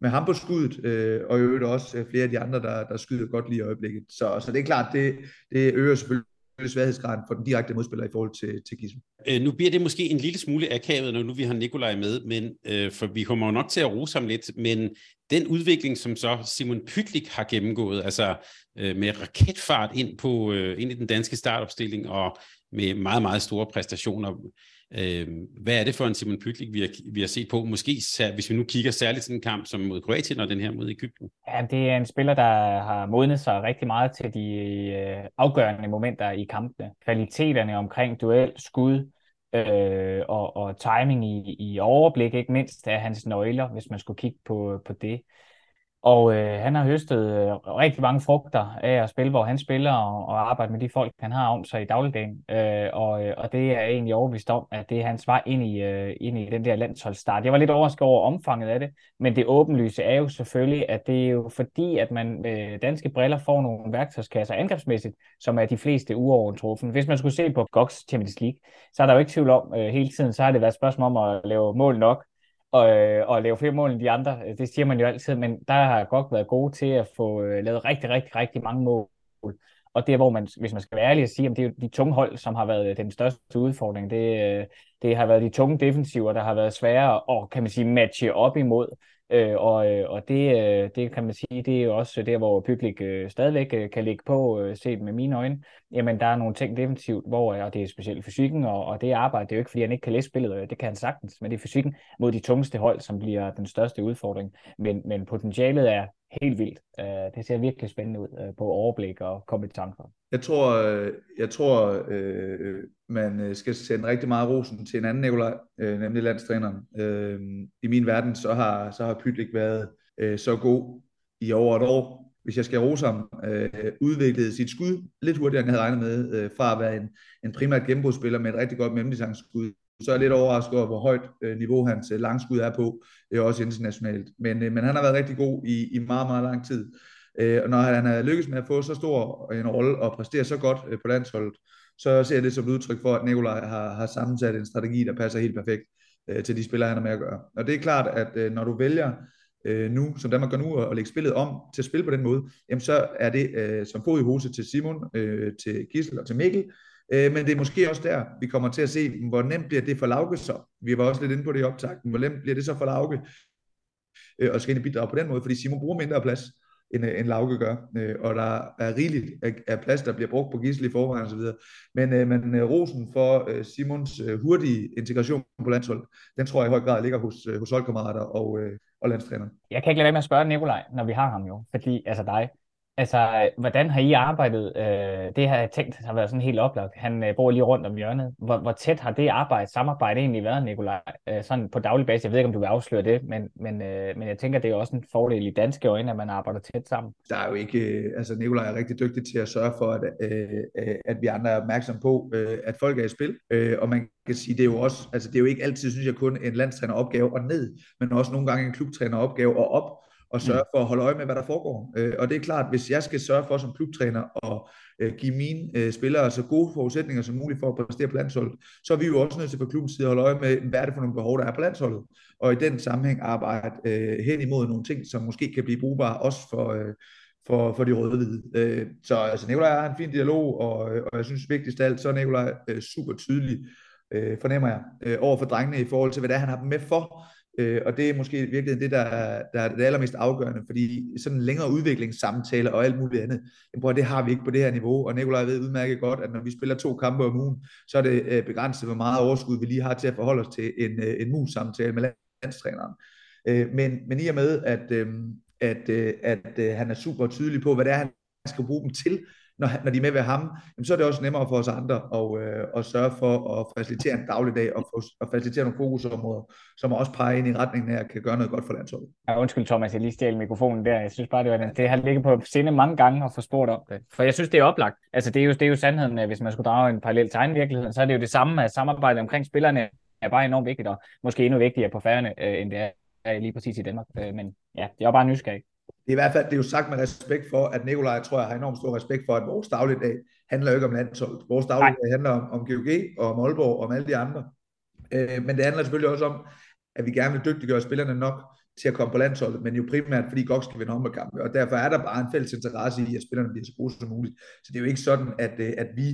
med ham på skuddet, øh, og i øvrigt også øh, flere af de andre, der, der skyder godt lige i øjeblikket. Så, så det er klart, det, det øger selvfølgelig sværhedsgraden for den direkte modspiller i forhold til, til Gissel. Øh, nu bliver det måske en lille smule akavet, når nu vi har Nikolaj med, men, øh, for vi kommer jo nok til at rose ham lidt, men den udvikling, som så Simon Pytlik har gennemgået, altså øh, med raketfart ind, på, øh, ind i den danske startopstilling og med meget, meget store præstationer, Øh, hvad er det for en Simon Pytlik, vi har, vi har set på? Måske hvis vi nu kigger særligt til en kamp som mod Kroatien og den her mod Ægypten. Ja, det er en spiller, der har modnet sig rigtig meget til de øh, afgørende momenter i kampene. Kvaliteterne omkring duel, skud, øh, og, og timing i, i overblik, ikke mindst, er hans nøgler, hvis man skulle kigge på, på det. Og øh, han har høstet øh, rigtig mange frugter af at spille, hvor han spiller og, og arbejde med de folk, han har om sig i dagligdagen. Øh, og, øh, og det er egentlig overbevist om, at det er hans vej ind i, øh, ind i den der landsholdsstart. Jeg var lidt overrasket over omfanget af det, men det åbenlyse er jo selvfølgelig, at det er jo fordi, at man med danske briller får nogle værktøjskasser angrebsmæssigt, som er de fleste uovertruffen. Hvis man skulle se på GOX Champions League, så er der jo ikke tvivl om øh, hele tiden, så har det været et spørgsmål om at lave mål nok, og, øh, og lave flere mål end de andre. Øh, det siger man jo altid, men der har godt været gode til at få øh, lavet rigtig, rigtig, rigtig mange mål. Og det er, hvor man, hvis man skal være ærlig og sige, at det er de tunge hold, som har været den største udfordring. Det, det har været de tunge defensiver, der har været svære at, kan man sige, matche op imod. Øh, og, øh, og det, øh, det kan man sige, det er jo også der, hvor Pyglik øh, stadigvæk øh, kan ligge på, øh, set med mine øjne. Jamen, der er nogle ting definitivt, hvor, øh, og det er specielt fysikken, og, og det arbejde, det er jo ikke, fordi han ikke kan læse spillet, øh, det kan han sagtens, men det er fysikken mod de tungeste hold, som bliver den største udfordring. Men, men potentialet er helt vildt. Uh, det ser virkelig spændende ud øh, på overblik og kompetencer. Jeg tror, øh, jeg tror uh, man skal sende rigtig meget rosen til en anden Nikolaj, nemlig landstræneren. Uh, I min verden, så har, så har Pytlik været så god i over et år. Hvis jeg skal rose ham, uh, udviklede sit skud lidt hurtigere, end jeg havde regnet med, fra at være en, en primært gennembrudsspiller med et rigtig godt mellemdistanceskud så er jeg lidt overrasket over, hvor højt øh, niveau hans øh, langskud er på, øh, også internationalt. Men, men han har været rigtig god i, i meget, meget lang tid. Og når han har lykkes med at få så stor en rolle og præstere så godt på landsholdet, så ser jeg det som et udtryk for, at Nikolaj har, har sammensat en strategi, der passer helt perfekt til de spillere, han har med at gøre. Og det er klart, at når du vælger øh, nu, som Danmark gør nu, at lægge spillet om til at spille på den måde, jamen så er det øh, som fod i hose til Simon, øh, til Gissel og til Mikkel, Øh, men det er måske også der, vi kommer til at se, hvor nemt bliver det for Lauke så. Vi var også lidt inde på det i optakten. Hvor nemt bliver det så for Lauke øh, at skal ind bidrage på den måde, fordi Simon bruger mindre plads, end, øh, end Lauke gør. Øh, og der er rigeligt af, af plads, der bliver brugt på gissel i forvejen osv. Men, øh, men øh, rosen for øh, Simons øh, hurtige integration på landshold, den tror jeg i høj grad ligger hos, øh, hos holdkammerater og, øh, og landstræneren. Jeg kan ikke lade være med at spørge Nikolaj, når vi har ham jo, fordi altså dig, Altså, hvordan har I arbejdet? Øh, det har jeg tænkt har været sådan helt oplagt. Han øh, bor lige rundt om hjørnet. Hvor, hvor tæt har det arbejde, samarbejde egentlig været, Nikolaj? Øh, sådan på daglig basis. Jeg ved ikke, om du vil afsløre det, men, men, øh, men jeg tænker, det er også en fordel i danske øjne, at man arbejder tæt sammen. Der er jo ikke... Øh, altså, Nikolaj er rigtig dygtig til at sørge for, at, øh, øh at vi andre er opmærksomme på, øh, at folk er i spil. Øh, og man kan sige, det er jo også... Altså, det er jo ikke altid, synes jeg, kun en landstræner opgave og ned, men også nogle gange en klubtræner opgave og op og sørge mm. for at holde øje med, hvad der foregår. Øh, og det er klart, hvis jeg skal sørge for som klubtræner at øh, give mine øh, spillere så gode forudsætninger som muligt for at præstere på landsholdet, så er vi jo også nødt til fra klubbens side at holde øje med, hvad er det for nogle behov, der er på landsholdet. Og i den sammenhæng arbejde øh, hen imod nogle ting, som måske kan blive brugbare også for, øh, for, for de røde-hvide. Øh, så altså, Nikolaj har en fin dialog, og, og jeg synes vigtigst af alt, så er Nikolaj øh, super tydelig, øh, fornemmer jeg, øh, over for drengene i forhold til, hvad det er, han har dem med for, Øh, og det er måske virkelig det, der der er det allermest afgørende, fordi sådan en længere udviklingssamtale og alt muligt andet, jamen, det har vi ikke på det her niveau, og Nikolaj ved udmærket godt, at når vi spiller to kampe om ugen, så er det øh, begrænset, hvor meget overskud vi lige har til at forholde os til en, øh, en mus-samtale med landstræneren. Øh, men, men i og med, at, øh, at, øh, at øh, han er super tydelig på, hvad det er, han skal bruge dem til, når, når de er med ved ham, jamen, så er det også nemmere for os andre at, øh, at sørge for at facilitere en dagligdag og, få, at facilitere nogle fokusområder, som også peger ind i retningen af at kan gøre noget godt for landsholdet. Ja, undskyld Thomas, jeg lige stjal mikrofonen der. Jeg synes bare, det var den. Det har ligget på sinde mange gange at få spurgt om det. For jeg synes, det er oplagt. Altså, det er jo, det er jo sandheden, hvis man skulle drage en parallel til tegnvirkelighed, så er det jo det samme, at samarbejdet omkring spillerne er bare enormt vigtigt, og måske endnu vigtigere på færgerne, øh, end det er lige præcis i Danmark. Øh, men ja, det er bare nysgerrig det er i hvert fald det er jo sagt med respekt for, at Nikolaj, tror jeg, har enormt stor respekt for, at vores dagligdag handler jo ikke om landsholdet. Vores dagligdag handler om, om GOG og om Aalborg og om alle de andre. Øh, men det handler selvfølgelig også om, at vi gerne vil dygtiggøre spillerne nok til at komme på landsholdet, men jo primært fordi GOG skal vinde håndboldkampe, og derfor er der bare en fælles interesse i, at spillerne bliver så gode som muligt. Så det er jo ikke sådan, at, øh, at vi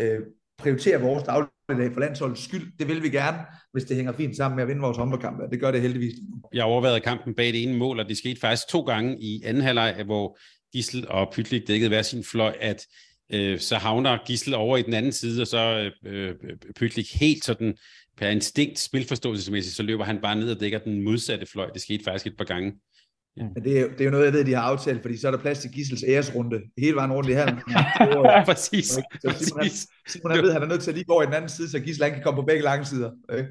øh, prioritere vores dagligdag for landsholdets skyld. Det vil vi gerne, hvis det hænger fint sammen med at vinde vores håndboldkamp. Det gør det heldigvis. Jeg overvejede kampen bag det ene mål, og det skete faktisk to gange i anden halvleg, hvor Gissel og Pytlik dækkede hver sin fløj, at øh, så havner Gissel over i den anden side, og så øh, øh Pytlik helt sådan per instinkt spilforståelsesmæssigt, så løber han bare ned og dækker den modsatte fløj. Det skete faktisk et par gange. Ja. Men det er, det er jo noget, jeg ved, de har aftalt, fordi så er der plads til Gissels æresrunde hele vejen rundt i hallen. ja, præcis. Så Simon, præcis. Simon han ved, han er nødt til at lige gå i den anden side, så Gissel kan komme på begge lange sider. Okay?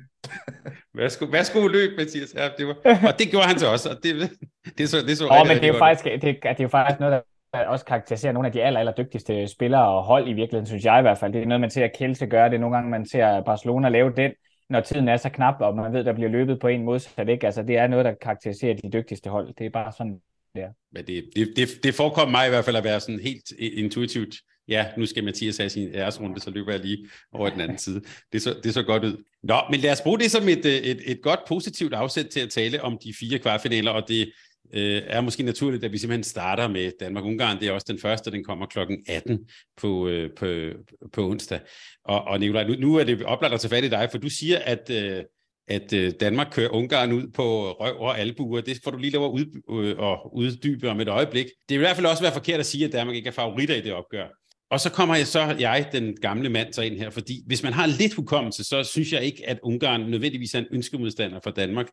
værsgo, værsgo løb, Mathias. Ja, det var, og det gjorde han så også, og det, det så, det så oh, rigtig, men det er, jo faktisk, det, det er jo faktisk noget, der også karakteriserer nogle af de aller, aller dygtigste spillere og hold i virkeligheden, synes jeg i hvert fald. Det er noget, man ser Kjelse gøre. Det er nogle gange, man ser Barcelona lave den når tiden er så knap, og man ved, der bliver løbet på en modsat, ikke? Altså, det er noget, der karakteriserer de dygtigste hold. Det er bare sådan, det er. Men det, det, det, det forekommer mig i hvert fald at være sådan helt intuitivt. Ja, nu skal Mathias have sin æresrunde, så løber jeg lige over den anden side. Det så, det så godt ud. Nå, men lad os bruge det som et, øh, et, et godt positivt afsæt til at tale om de fire kvartfinaler, og det øh, er måske naturligt, at vi simpelthen starter med Danmark-Ungarn. Det er også den første, den kommer klokken 18 på, øh, på, på onsdag. Og, og Nikolaj, nu, nu er det oplagt at tage fat i dig, for du siger, at, øh, at øh, Danmark kører Ungarn ud på røv og albuer. Det får du lige lov at ud, øh, og uddybe om et øjeblik. Det vil i hvert fald også være forkert at sige, at Danmark ikke er favoritter i det opgør. Og så kommer jeg så, jeg, den gamle mand, så ind her, fordi hvis man har lidt hukommelse, så synes jeg ikke, at Ungarn nødvendigvis er en ønskemodstander for Danmark.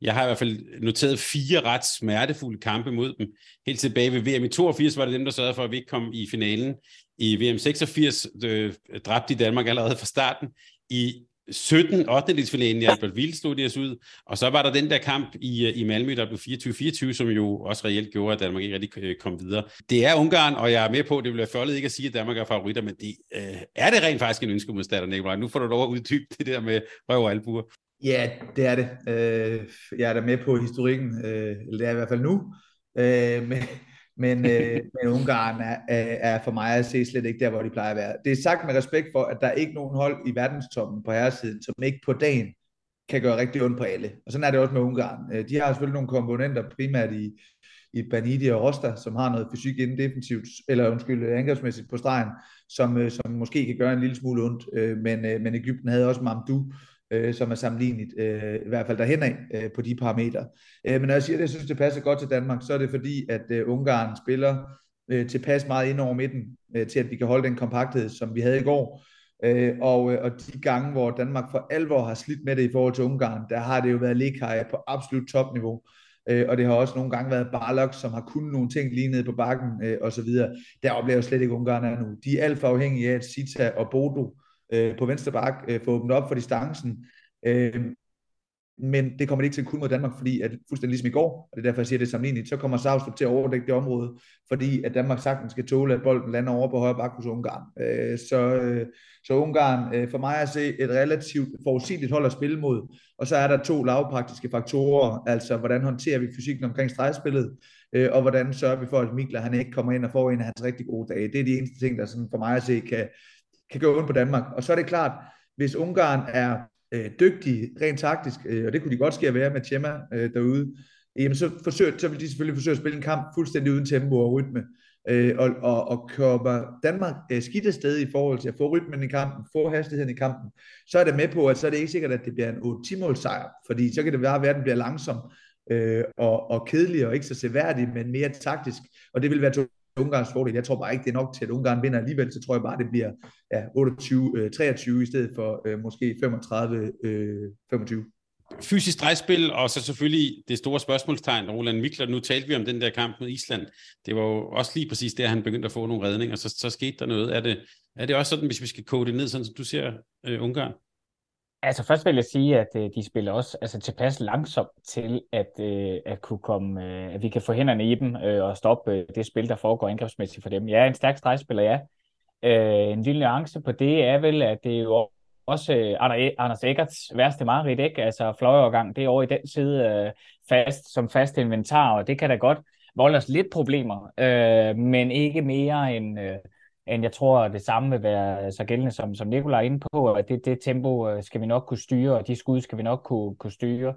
Jeg har i hvert fald noteret fire ret smertefulde kampe mod dem. Helt tilbage ved VM i 82 var det dem, der sørgede for, at vi ikke kom i finalen. I VM 86 øh, dræbte de Danmark allerede fra starten. I 17 8-delsfinalen i Albert stod de os ud, og så var der den der kamp i, øh, i Malmø, der blev 24-24, som jo også reelt gjorde, at Danmark ikke rigtig øh, kom videre. Det er Ungarn, og jeg er med på, at det bliver fjollet ikke at sige, at Danmark er favoritter, men det, øh, er det rent faktisk en ønskemodstander, Nikolaj? Nu får du lov at uddybe det der med røv og albuer. Ja, det er det. Øh, jeg er da med på historikken, øh, eller det er i hvert fald nu. Øh, men men, øh, men Ungarn er, er for mig at se slet ikke der, hvor de plejer at være. Det er sagt med respekt for, at der er ikke nogen hold i verdenstoppen på herresiden, som ikke på dagen kan gøre rigtig ondt på alle. Og sådan er det også med Ungarn. De har selvfølgelig nogle komponenter, primært i, i Banidi og Rosta, som har noget fysik inden defensivt, eller undskyld, angrebsmæssigt på stregen, som, som måske kan gøre en lille smule ondt. Men, men Ægypten havde også Mamdou, øh, som er sammenligneligt, øh, i hvert fald derhen af øh, på de parametre. Øh, men når jeg siger, at jeg synes, det passer godt til Danmark, så er det fordi, at øh, Ungarn spiller øh, tilpas meget ind over midten, øh, til at vi kan holde den kompakthed, som vi havde i går. Øh, og, øh, og de gange, hvor Danmark for alvor har slidt med det i forhold til Ungarn, der har det jo været Lekaj på absolut topniveau. Øh, og det har også nogle gange været Barlok, som har kunnet nogle ting lige nede på bakken øh, og så videre. Der oplever jeg slet ikke Ungarn er nu. De er alt for afhængige af, at Sita og Bodo øh, på venstre bak, øh, få åbnet op for distancen. Øh, men det kommer de ikke til kun mod Danmark, fordi at fuldstændig ligesom i går, og det er derfor, jeg siger det sammenlignet, så kommer Savstrup til at overdække det område, fordi at Danmark sagtens skal tåle, at bolden lander over på højre bak hos Ungarn. Øh, så, øh, så Ungarn, øh, for mig at se et relativt forudsigeligt hold at spille mod, og så er der to lavpraktiske faktorer, altså hvordan håndterer vi fysikken omkring stregspillet, øh, og hvordan sørger vi for, at Mikler han ikke kommer ind og får en af hans rigtig gode dage. Det er de eneste ting, der sådan for mig at se kan, kan gøre ondt på Danmark. Og så er det klart, hvis Ungarn er øh, dygtig rent taktisk, øh, og det kunne de godt ske at være med Tjema øh, derude, jamen så, forsøger, så vil de selvfølgelig forsøge at spille en kamp fuldstændig uden tempo og rytme. øh, og, og, og kommer Danmark øh, skidt afsted i forhold til at få rytmen i kampen, få hastigheden i kampen, så er det med på, at så er det ikke sikkert, at det bliver en 8-10 sejr, fordi så kan det være, at verden bliver langsom øh, og, og kedelig og ikke så seværdig, men mere taktisk, og det vil være Ungarns fordel. Jeg tror bare ikke, det er nok til, at Ungarn vinder alligevel, så tror jeg bare, det bliver ja, 28, øh, 23 i stedet for øh, måske 35, øh, 25 fysisk drejspil, og så selvfølgelig det store spørgsmålstegn, Roland Mikler, nu talte vi om den der kamp mod Island. Det var jo også lige præcis der, han begyndte at få nogle redninger, så, så skete der noget. Er det, er det også sådan, hvis vi skal kode det ned, sådan som du ser øh, Ungarn? Altså først vil jeg sige, at øh, de spiller også altså, tilpas langsomt til, at, øh, at kunne komme, øh, at vi kan få hænderne i dem øh, og stoppe øh, det spil, der foregår angrebsmæssigt for dem. Ja, en stærk stregspiller, ja. Øh, en lille nuance på det er vel, at det er jo også øh, e-, Anders Eggerts værste mareridt, ikke? Altså fløjeovergang, det er over i den side øh, fast, som fast inventar, og det kan da godt volde os lidt problemer, øh, men ikke mere end, øh, end jeg tror, det samme vil være så gældende, som, som Nikolaj er inde på, at det, det tempo øh, skal vi nok kunne styre, og de skud skal vi nok kunne, kunne styre.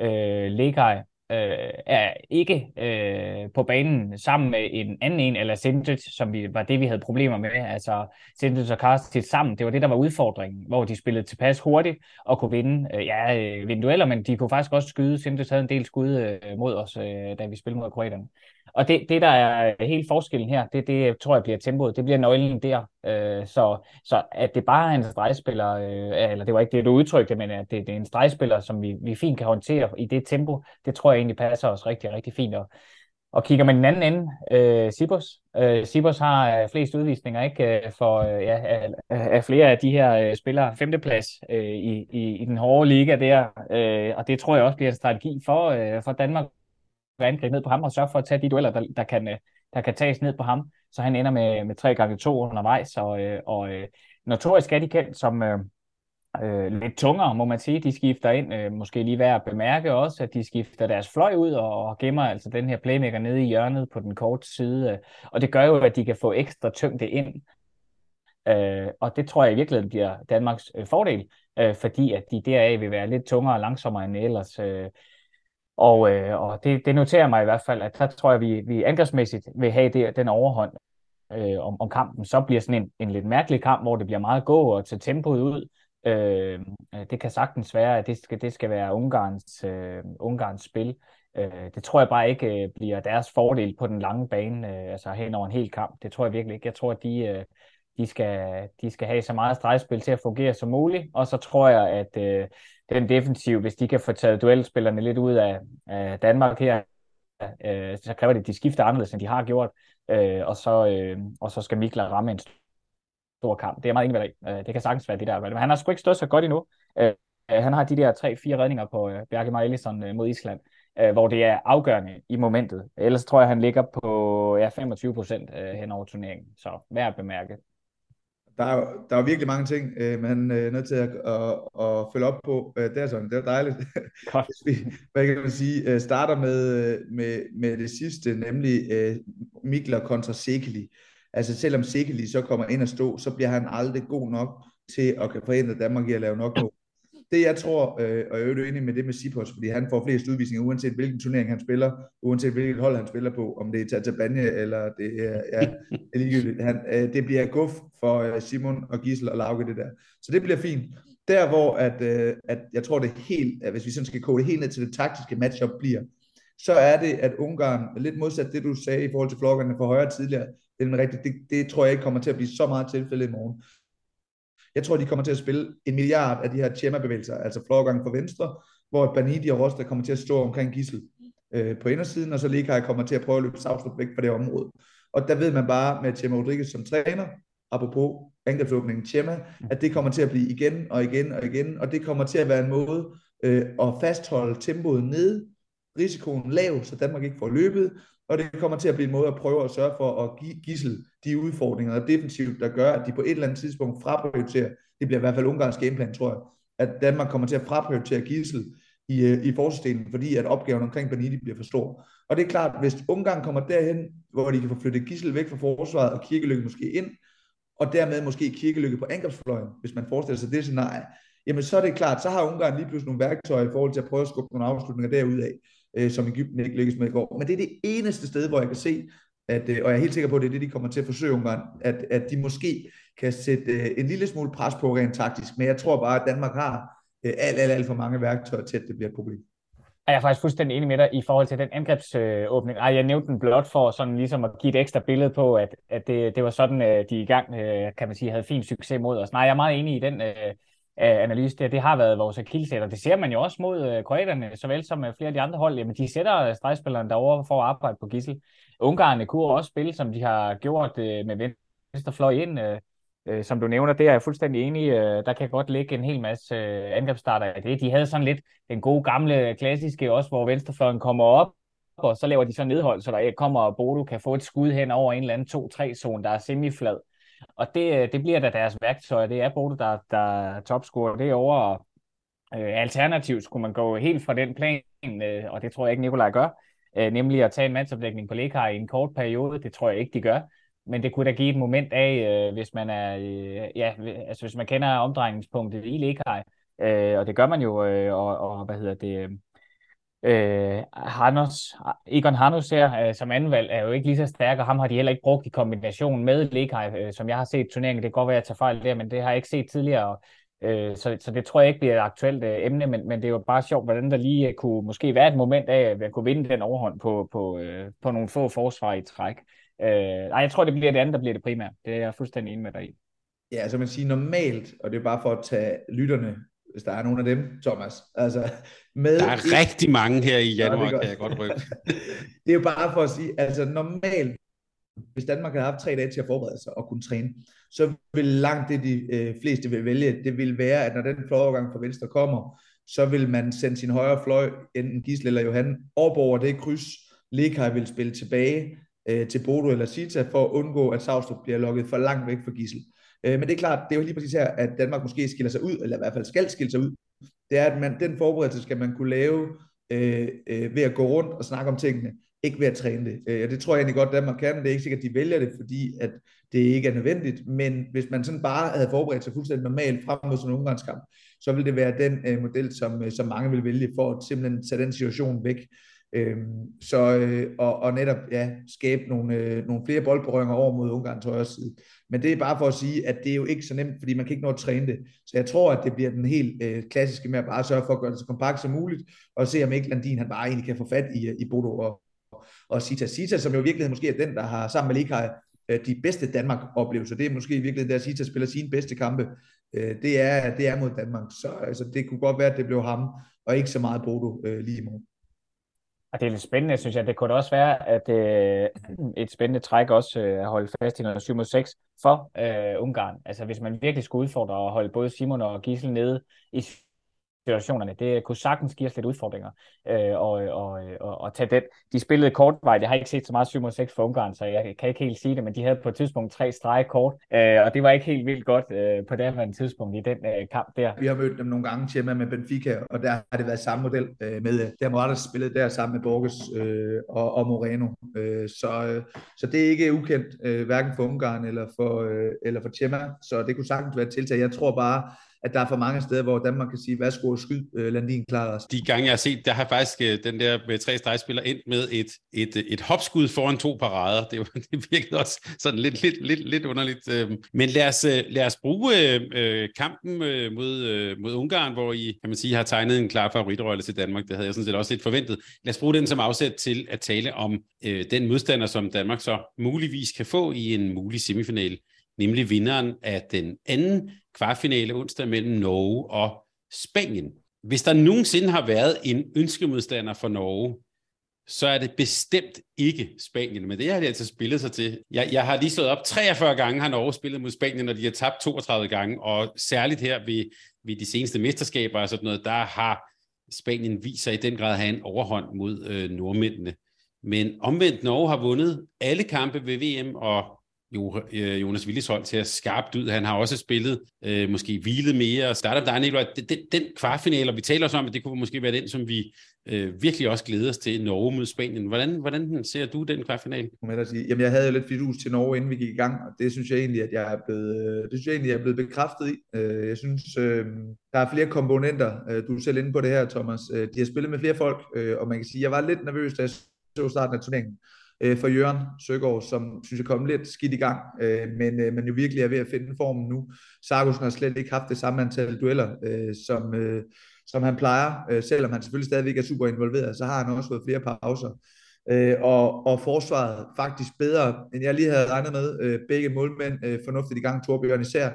Øh, Legaj øh, er ikke øh, på banen sammen med en anden en, eller Sintet, som vi, var det, vi havde problemer med. Altså Sintet og Karstit sammen, det var det, der var udfordringen, hvor de spillede tilpas hurtigt og kunne vinde, øh, ja, øh, vinde dueller, men de kunne faktisk også skyde. Sintet havde en del skud øh, mod os, øh, da vi spillede mod kroaterne. Og det, det, der er helt forskellen her, det, det tror jeg bliver tempoet. Det bliver nøglen der. Øh, så, så at det bare er en stregspiller, øh, eller det var ikke det, du udtrykte, men at det, det er en stregspiller, som vi, vi fint kan håndtere i det tempo, det tror jeg egentlig passer os rigtig, rigtig fint. Og, og kigger man den anden ende, øh, Sibos. Øh, Sibos har øh, flest udvisninger ikke øh, for øh, ja, af, af flere af de her øh, spillere. Femteplads øh, i, i, i den hårde liga der, øh, og det tror jeg også bliver en strategi for, øh, for Danmark angribe ned på ham og sørge for at tage de dueller, der, der, kan, øh, der kan tages ned på ham, så han ender med, med 3 gange 2 undervejs. Og, øh, og øh, notorisk er de kendt som øh, lidt tungere, må man sige. De skifter ind, øh, måske lige værd at bemærke også, at de skifter deres fløj ud og, og gemmer altså den her playmaker nede i hjørnet på den korte side. Og det gør jo, at de kan få ekstra tyngde ind. Øh, og det tror jeg i virkeligheden bliver Danmarks øh, fordel, øh, fordi at de deraf vil være lidt tungere og langsommere end ellers. Øh, og, øh, og det, det noterer mig i hvert fald, at der tror jeg, at vi, vi angrebsmæssigt vil have det, den overhånd øh, om, om kampen. Så bliver sådan en, en lidt mærkelig kamp, hvor det bliver meget gå og tage tempoet ud. Øh, øh, det kan sagtens være, at det skal, det skal være Ungarns, øh, Ungarns spil. Øh, det tror jeg bare ikke øh, bliver deres fordel på den lange bane, øh, altså hen over en hel kamp. Det tror jeg virkelig ikke. Jeg tror, at de, øh, de, skal, de skal have så meget stregspil til at fungere som muligt, og så tror jeg, at øh, den defensiv, hvis de kan få taget duelspillerne lidt ud af, af Danmark her, øh, så kræver det, at de skifter anderledes, end de har gjort, øh, og, så, øh, og så skal Mikla ramme en stor kamp. Det er meget enig med øh, Det kan sagtens være det der. Men han har sgu ikke stået så godt endnu. Øh, øh han har de der tre-fire redninger på øh, Bjarke Marelison øh, mod Island, øh, hvor det er afgørende i momentet. Ellers tror jeg, han ligger på ja, 25 procent øh, hen over turneringen. Så værd at bemærke der er, der er virkelig mange ting, øh, man er nødt til at, at, at følge op på. Øh, det er sådan, det er dejligt. Hvis vi, hvad kan man sige, øh, starter med, med, med det sidste, nemlig øh, Mikler kontra Sekeli. Altså selvom Sekeli så kommer ind og stå, så bliver han aldrig god nok til at kan forhindre Danmark i at lave nok mål det jeg tror, øh, og jeg er jo enig med det med Sipos, fordi han får flest udvisninger, uanset hvilken turnering han spiller, uanset hvilket hold han spiller på, om det er Tatabanye, eller det er, ja, er ligegyldigt. Han, øh, det bliver guf for øh, Simon og Gisel og Lauke, det der. Så det bliver fint. Der hvor, at, øh, at jeg tror det helt, at hvis vi sådan skal kode det helt ned til det taktiske matchup bliver, så er det, at Ungarn, lidt modsat det du sagde i forhold til flokkerne for højre tidligere, det, er rigtigt, det, det tror jeg ikke kommer til at blive så meget tilfælde i morgen. Jeg tror, de kommer til at spille en milliard af de her Chema-bevægelser, altså florgang for venstre, hvor Banidi og Rosta kommer til at stå omkring Gissel øh, på indersiden, og så Lekaj kommer til at prøve at løbe Savstrup væk fra det område. Og der ved man bare med Chema Rodriguez som træner, apropos angrebsåbningen Chema, at det kommer til at blive igen og igen og igen, og det kommer til at være en måde øh, at fastholde tempoet nede, risikoen lav, så Danmark ikke får løbet, og det kommer til at blive en måde at prøve at sørge for at give gissel de udfordringer og defensivt, der gør, at de på et eller andet tidspunkt fraprioriterer, det bliver i hvert fald Ungarns gameplan, tror jeg, at Danmark kommer til at fraprioritere gissel i, øh, i forsvarsdelen, fordi at opgaven omkring Beniti bliver for stor. Og det er klart, hvis Ungarn kommer derhen, hvor de kan få flyttet gissel væk fra forsvaret, og Kirkelykke måske ind, og dermed måske Kirkelykke på angrebsfløjen, hvis man forestiller sig det scenarie, jamen så er det klart, så har Ungarn lige pludselig nogle værktøjer i forhold til at prøve at skubbe nogle afslutninger derudad øh, som Ægypten ikke lykkedes med i går. Men det er det eneste sted, hvor jeg kan se, at, øh, og jeg er helt sikker på, at det er det, de kommer til at forsøge Ungarn, at, at de måske kan sætte øh, en lille smule pres på rent taktisk, men jeg tror bare, at Danmark har øh, alt, alt, alt for mange værktøjer til, at det bliver et problem. Jeg er faktisk fuldstændig enig med dig i forhold til den angrebsåbning. Ej, jeg nævnte den blot for sådan ligesom at give et ekstra billede på, at, at det, det var sådan, øh, de i gang, øh, kan man sige, havde fin succes mod os. Nej, jeg er meget enig i den øh, Øh, analyse. Det, det har været vores akillesætter. Det ser man jo også mod øh, kroaterne, såvel som øh, flere af de andre hold. Jamen, de sætter stregspilleren derovre for at arbejde på gissel. Ungarerne kunne også spille, som de har gjort med venstrefløj ind. Øh, som du nævner, det er jeg fuldstændig enig i. Øh, der kan godt ligge en hel masse øh, angrebsstarter i det. De havde sådan lidt den gode gamle klassiske også, hvor venstrefløjen kommer op, og så laver de så nedhold, så der kommer og Bodo kan få et skud hen over en eller anden 2-3 zone, der er semiflad. Og det, øh, det bliver da deres værktøj. Det er Bodo, der, der er topscorer derovre. Og, øh, alternativt skulle man gå helt fra den plan, øh, og det tror jeg ikke, Nikolaj gør, øh, nemlig at tage en mandsopdækning på Lekar i en kort periode. Det tror jeg ikke, de gør men det kunne da give et moment af, øh, hvis man er, øh, ja, altså hvis man kender omdrejningspunktet i Lekar, øh, og det gør man jo, øh, og, og hvad hedder det, øh, øh, Hannes, Egon Hannes her øh, som anvalg er jo ikke lige så stærk, og ham har de heller ikke brugt i kombination med Lekaj, øh, som jeg har set turneringen. Det kan godt være, at jeg tager fejl der, men det har jeg ikke set tidligere, øh, så, så det tror jeg ikke bliver et aktuelt øh, emne, men, men det er jo bare sjovt, hvordan der lige øh, kunne måske være et moment af, at kunne vinde den overhånd på, på, øh, på nogle få forsvar i træk. Øh, nej, jeg tror, det bliver det andet, der bliver det primære. Det er jeg fuldstændig enig med dig i. Ja, altså man siger normalt, og det er bare for at tage lytterne, hvis der er nogen af dem, Thomas. Altså, med der er et... rigtig mange her i januar, ja, kan jeg godt rykke. det er jo bare for at sige, altså normalt, hvis Danmark havde haft tre dage til at forberede sig og kunne træne, så vil langt det, de øh, fleste vil vælge, det vil være, at når den fløjovergang fra venstre kommer, så vil man sende sin højre fløj, enten Gisle eller Johan, op over det kryds, Lekaj vil spille tilbage, øh, til Bodo eller Sita, for at undgå, at Savstrup bliver lukket for langt væk fra Gissel. Øh, men det er klart, det er jo lige præcis her, at Danmark måske skiller sig ud, eller i hvert fald skal skille sig ud. Det er, at man, den forberedelse skal man kunne lave øh, øh, ved at gå rundt og snakke om tingene, ikke ved at træne det. Øh, det tror jeg egentlig godt, Danmark kan. Det er ikke sikkert, at de vælger det, fordi at det ikke er nødvendigt. Men hvis man sådan bare havde forberedt sig fuldstændig normalt frem mod sådan en ungdomskamp, så ville det være den øh, model, som, øh, som mange vil vælge for at simpelthen tage den situation væk. Øhm, så, øh, og, og netop ja, skabe nogle, øh, nogle flere boldberøringer over mod Ungarns højre side. Men det er bare for at sige, at det er jo ikke så nemt, fordi man kan ikke nå at træne det. Så jeg tror, at det bliver den helt øh, klassiske med at bare sørge for at gøre det så kompakt som muligt, og se om ikke Landin han bare egentlig kan få fat i, øh, i Bodo og, og Sita. Sita, som jo i virkeligheden måske er den, der har sammen med Lekaj øh, de bedste Danmark-oplevelser. Det er måske i virkeligheden, der Sita spiller sine bedste kampe. Øh, det, er, det er mod Danmark. Så altså, det kunne godt være, at det blev ham, og ikke så meget Bodo øh, lige i morgen. Og det er lidt spændende, synes jeg. Det kunne også være, at øh, et spændende træk også øh, at holde fast i noget 7 mod 6 for øh, Ungarn. Altså hvis man virkelig skulle udfordre og holde både Simon og Gissel nede i situationerne. Det kunne sagtens give os lidt udfordringer øh, og, og, og, og tage den. De spillede kort vej. Jeg har ikke set så meget 7 6 for Ungarn, så jeg kan ikke helt sige det, men de havde på et tidspunkt tre strege kort, øh, og det var ikke helt vildt godt øh, på det her tidspunkt i den øh, kamp der. Vi har mødt dem nogle gange til med Benfica, og der har det været samme model øh, med, øh, der Morales spillet der sammen med Borges øh, og, og Moreno. Øh, så, øh, så det er ikke ukendt, øh, hverken for Ungarn eller for, øh, eller for Tjema, så det kunne sagtens være et tiltag. Jeg tror bare, at der er for mange steder, hvor Danmark kan sige, værsgo og skyd, øh, Landin klarer os. De gange, jeg har set, der har faktisk øh, den der med tre stregspiller ind med et, et, øh, et hopskud foran to parader. Det, det virkede også sådan lidt, lidt, lidt, lidt underligt. Øh. Men lad os, øh, lad os bruge øh, kampen mod, mod Ungarn, hvor I, kan man sige, har tegnet en klar favoritrolle til Danmark. Det havde jeg sådan set også lidt forventet. Lad os bruge den som afsæt til at tale om øh, den modstander, som Danmark så muligvis kan få i en mulig semifinal nemlig vinderen af den anden kvartfinale onsdag mellem Norge og Spanien. Hvis der nogensinde har været en ønskemodstander for Norge, så er det bestemt ikke Spanien, men det har de altså spillet sig til. Jeg, jeg har lige slået op 43 gange, har Norge spillet mod Spanien, og de har tabt 32 gange, og særligt her ved, ved de seneste mesterskaber og sådan noget, der har Spanien vist sig i den grad at have en overhånd mod øh, nordmændene. Men omvendt Norge har vundet alle kampe ved VM, og Øh, Jonas Willis hold til at skarpt ud. Han har også spillet, øh, måske hvilet mere. Startup der Nicolaj, den, den, kvartfinale, vi taler også om, at det kunne måske være den, som vi øh, virkelig også glæder os til, Norge mod Spanien. Hvordan, hvordan ser du den kvartfinale? Jamen, jeg havde jo lidt fidus til Norge, inden vi gik i gang, og det synes jeg egentlig, at jeg er blevet, øh, det synes jeg egentlig, jeg er blevet bekræftet i. Øh, jeg synes, der er flere komponenter. Du er selv inde på det her, Thomas. De har spillet med flere folk, og man kan sige, at jeg var lidt nervøs, da jeg så starten af turneringen øh, for Jørgen Søgaard, som synes jeg kom lidt skidt i gang, øh, men, øh, men jo virkelig er ved at finde formen nu. Sargussen har slet ikke haft det samme antal dueller, øh, som, øh, som han plejer, øh, selvom han selvfølgelig stadigvæk er super involveret, så har han også fået flere pauser. Øh, og, og forsvaret faktisk bedre, end jeg lige havde regnet med. Øh, begge målmænd øh, fornuftigt i gang, Torbjørn især.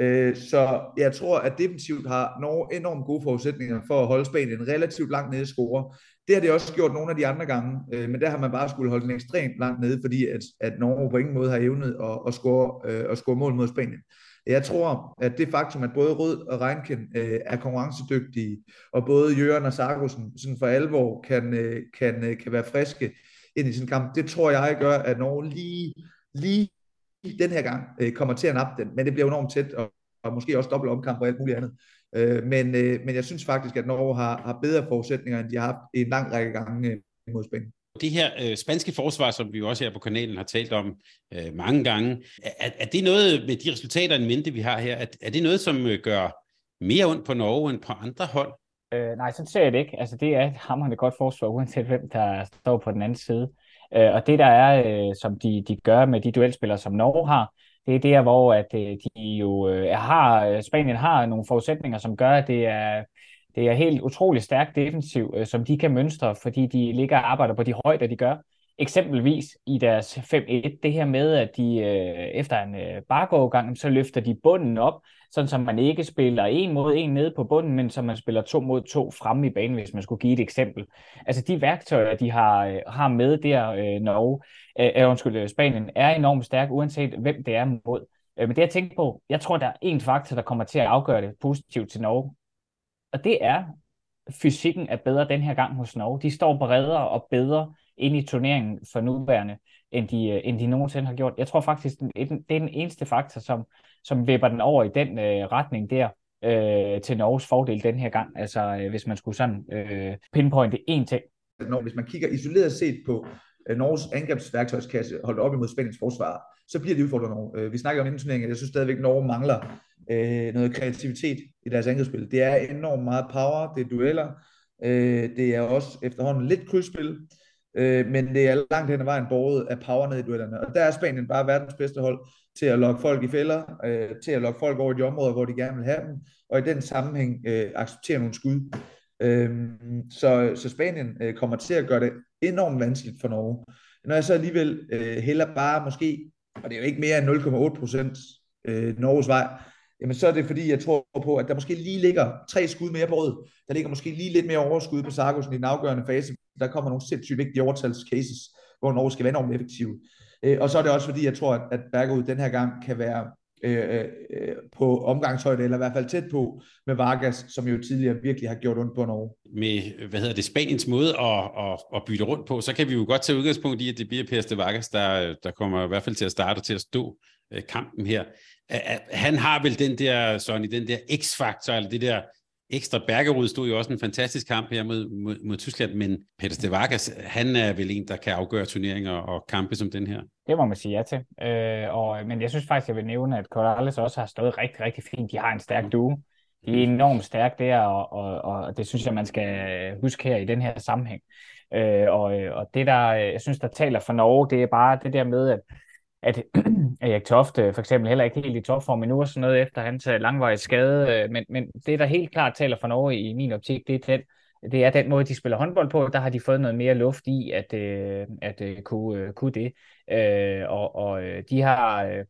Øh, så jeg tror, at defensivt har Norge enormt gode forudsætninger for at holde Spanien relativt langt nede i score. Det har det også gjort nogle af de andre gange, øh, men der har man bare skulle holde den ekstremt langt nede, fordi at, at Norge på ingen måde har evnet at, at, score, øh, at score mål mod Spanien. Jeg tror, at det faktum, at både Rød og Reinken øh, er konkurrencedygtige, og både Jørgen og Sarkosen sådan for alvor kan, øh, kan, øh, kan være friske ind i sin kamp, det tror jeg gør, at Norge lige, lige den her gang øh, kommer til at nappe den, men det bliver enormt tæt, og, og måske også dobbelt omkamp og alt muligt andet. Øh, men, øh, men jeg synes faktisk, at Norge har, har bedre forudsætninger, end de har haft en lang række gange øh, mod Spanien. Det her øh, spanske forsvar, som vi også her på kanalen har talt om øh, mange gange, er, er det noget med de resultater en mente, vi har her, er, er det noget, som øh, gør mere ondt på Norge end på andre hold? Øh, nej, sådan ser jeg det ikke. Altså, det er et hammerende godt forsvar, uanset hvem der står på den anden side. Øh, og det der er, øh, som de, de gør med de duelspillere, som Norge har, det er der, hvor at, øh, de jo øh, har, øh, Spanien har nogle forudsætninger, som gør, at det er, det er helt utroligt stærkt defensiv, som de kan mønstre, fordi de ligger og arbejder på de højder, de gør. Eksempelvis i deres 5-1, det her med, at de øh, efter en øh, bargågang, så løfter de bunden op, sådan som man ikke spiller en mod en nede på bunden, men som man spiller to mod to fremme i banen, hvis man skulle give et eksempel. Altså de værktøjer, de har, øh, har med der, øh, Norge, øh, øh undskyld, øh, Spanien, er enormt stærk, uanset hvem det er mod. Øh, men det jeg tænker på, jeg tror, der er en faktor, der kommer til at afgøre det positivt til Norge, og det er, fysikken er bedre den her gang hos Norge. De står bredere og bedre ind i turneringen for nuværende, end de, øh, end de nogensinde har gjort. Jeg tror faktisk, det er den eneste faktor, som, som vipper den over i den øh, retning der, øh, til Norges fordel den her gang. Altså, øh, hvis man skulle sådan øh, pinpointe én ting. Når, hvis man kigger isoleret set på øh, Norges angrebsværktøjskasse holdt op imod Spaniens forsvar, så bliver det udfordret Norge. Øh, vi snakker om inden turneringen, jeg synes stadigvæk, at Norge mangler øh, noget kreativitet i deres angrebsspil. Det er enormt meget power, det er dueller, øh, det er også efterhånden lidt krydsspil, øh, men det er langt hen ad vejen borget af power ned i duellerne. Og der er Spanien bare verdens bedste hold til at lokke folk i fælder, øh, til at lokke folk over i de områder, hvor de gerne vil have dem, og i den sammenhæng øh, acceptere nogle skud. Øh, så, så Spanien øh, kommer til at gøre det enormt vanskeligt for Norge. Når jeg så alligevel øh, hælder bare måske, og det er jo ikke mere end 0,8 procent øh, Norges vej, jamen så er det fordi, jeg tror på, at der måske lige ligger tre skud mere på rød. Der ligger måske lige lidt mere overskud på Sargussen i den afgørende fase. Der kommer nogle sindssygt vigtige overtalscases, hvor Norge skal være enormt effektiv. Øh, og så er det også fordi, jeg tror, at Bergerud den her gang kan være øh, øh, på omgangshøjde, eller i hvert fald tæt på med Vargas, som jo tidligere virkelig har gjort ondt på Norge. Med, hvad hedder det, Spaniens måde at, at, at bytte rundt på, så kan vi jo godt tage udgangspunkt i, at det bliver Per Vargas, der, der kommer i hvert fald til at starte til at stå øh, kampen her han har vel den der, Sonny, den der x-faktor, eller det der ekstra Bergerud stod jo også en fantastisk kamp her mod, mod, mod Tyskland, men Peter Stevakas, han er vel en, der kan afgøre turneringer og kampe som den her. Det må man sige ja til. Øh, og, men jeg synes faktisk, jeg vil nævne, at Corrales også har stået rigtig, rigtig fint. De har en stærk duo. De er enormt stærke der, og, og, og det synes jeg, man skal huske her i den her sammenhæng. Øh, og, og det, der jeg synes, der taler for Norge, det er bare det der med, at at Erik Tofte for eksempel heller ikke helt i topform endnu og sådan noget efter hans øh, langvarige skade, øh, men, men det, der helt klart taler for Norge i min optik, det er den, det er den måde, de spiller håndbold på. Der har de fået noget mere luft i at, øh, at, at kunne, kunne det. Og, og de har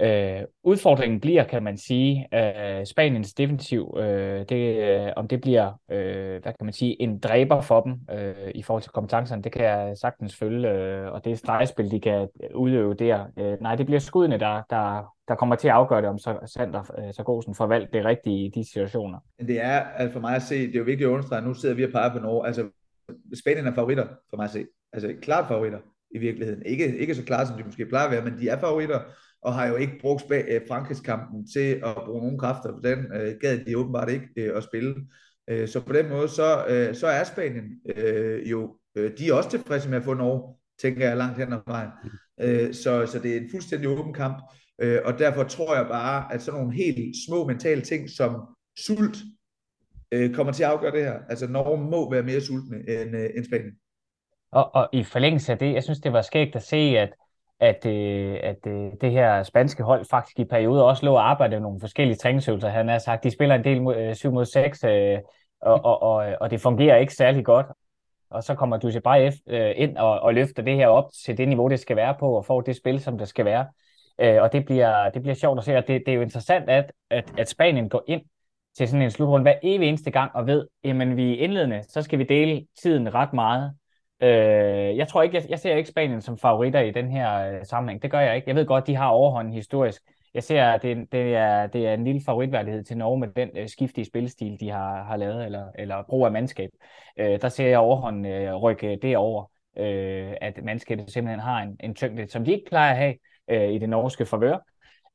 Øh, udfordringen bliver, kan man sige, øh, Spaniens defensiv, øh, det, øh, om det bliver, øh, hvad kan man sige, en dræber for dem øh, i forhold til kompetencerne, det kan jeg sagtens følge, øh, og det er stregspil, de kan udøve der. Øh, nej, det bliver skuddene, der, der, der kommer til at afgøre det, om Sander øh, Sargosen får valgt det rigtige i de situationer. Det er altså for mig at se, det er jo vigtigt at understrege, nu sidder vi og peger på Norge, altså Spanien er favoritter for mig at se, altså klart favoritter i virkeligheden. Ikke, ikke så klart, som de måske plejer at være, men de er favoritter, og har jo ikke brugt øh, Frankrigskampen til at bruge nogle kræfter på den. Øh, gad de åbenbart ikke øh, at spille. Øh, så på den måde, så, øh, så er Spanien øh, jo, øh, de er også tilfredse med at få Norge, tænker jeg langt hen ad vejen. Øh, så, så det er en fuldstændig åben kamp, øh, og derfor tror jeg bare, at sådan nogle helt små mentale ting som sult øh, kommer til at afgøre det her. Altså Norge må være mere sultne end, øh, end Spanien. Og, og i forlængelse af det, jeg synes, det var skægt at se, at, at, øh, at øh, det her spanske hold faktisk i perioder også lå og arbejdede nogle forskellige træningsøvelser. Han har sagt, de spiller en del mod, øh, 7 mod 6, øh, og, og, og, og det fungerer ikke særlig godt. Og så kommer Duce Bayev øh, ind og, og løfter det her op til det niveau, det skal være på, og får det spil, som det skal være. Øh, og det bliver, det bliver sjovt at se, og det, det er jo interessant, at, at, at Spanien går ind til sådan en slutrunde hver evig eneste gang og ved, jamen vi er indledende, så skal vi dele tiden ret meget. Øh, jeg tror ikke, jeg, jeg ser ikke Spanien som favoritter i den her øh, sammenhæng. Det gør jeg ikke. Jeg ved godt, de har overhånden historisk. Jeg ser, at det, det, er, det er en lille favoritværdighed til Norge med den øh, skiftige spillestil, de har, har lavet, eller, eller brug af mandskab. Øh, der ser jeg overhånden øh, rykke derover, øh, at mandskabet simpelthen har en, en tyngde, som de ikke plejer at have øh, i det norske forvør.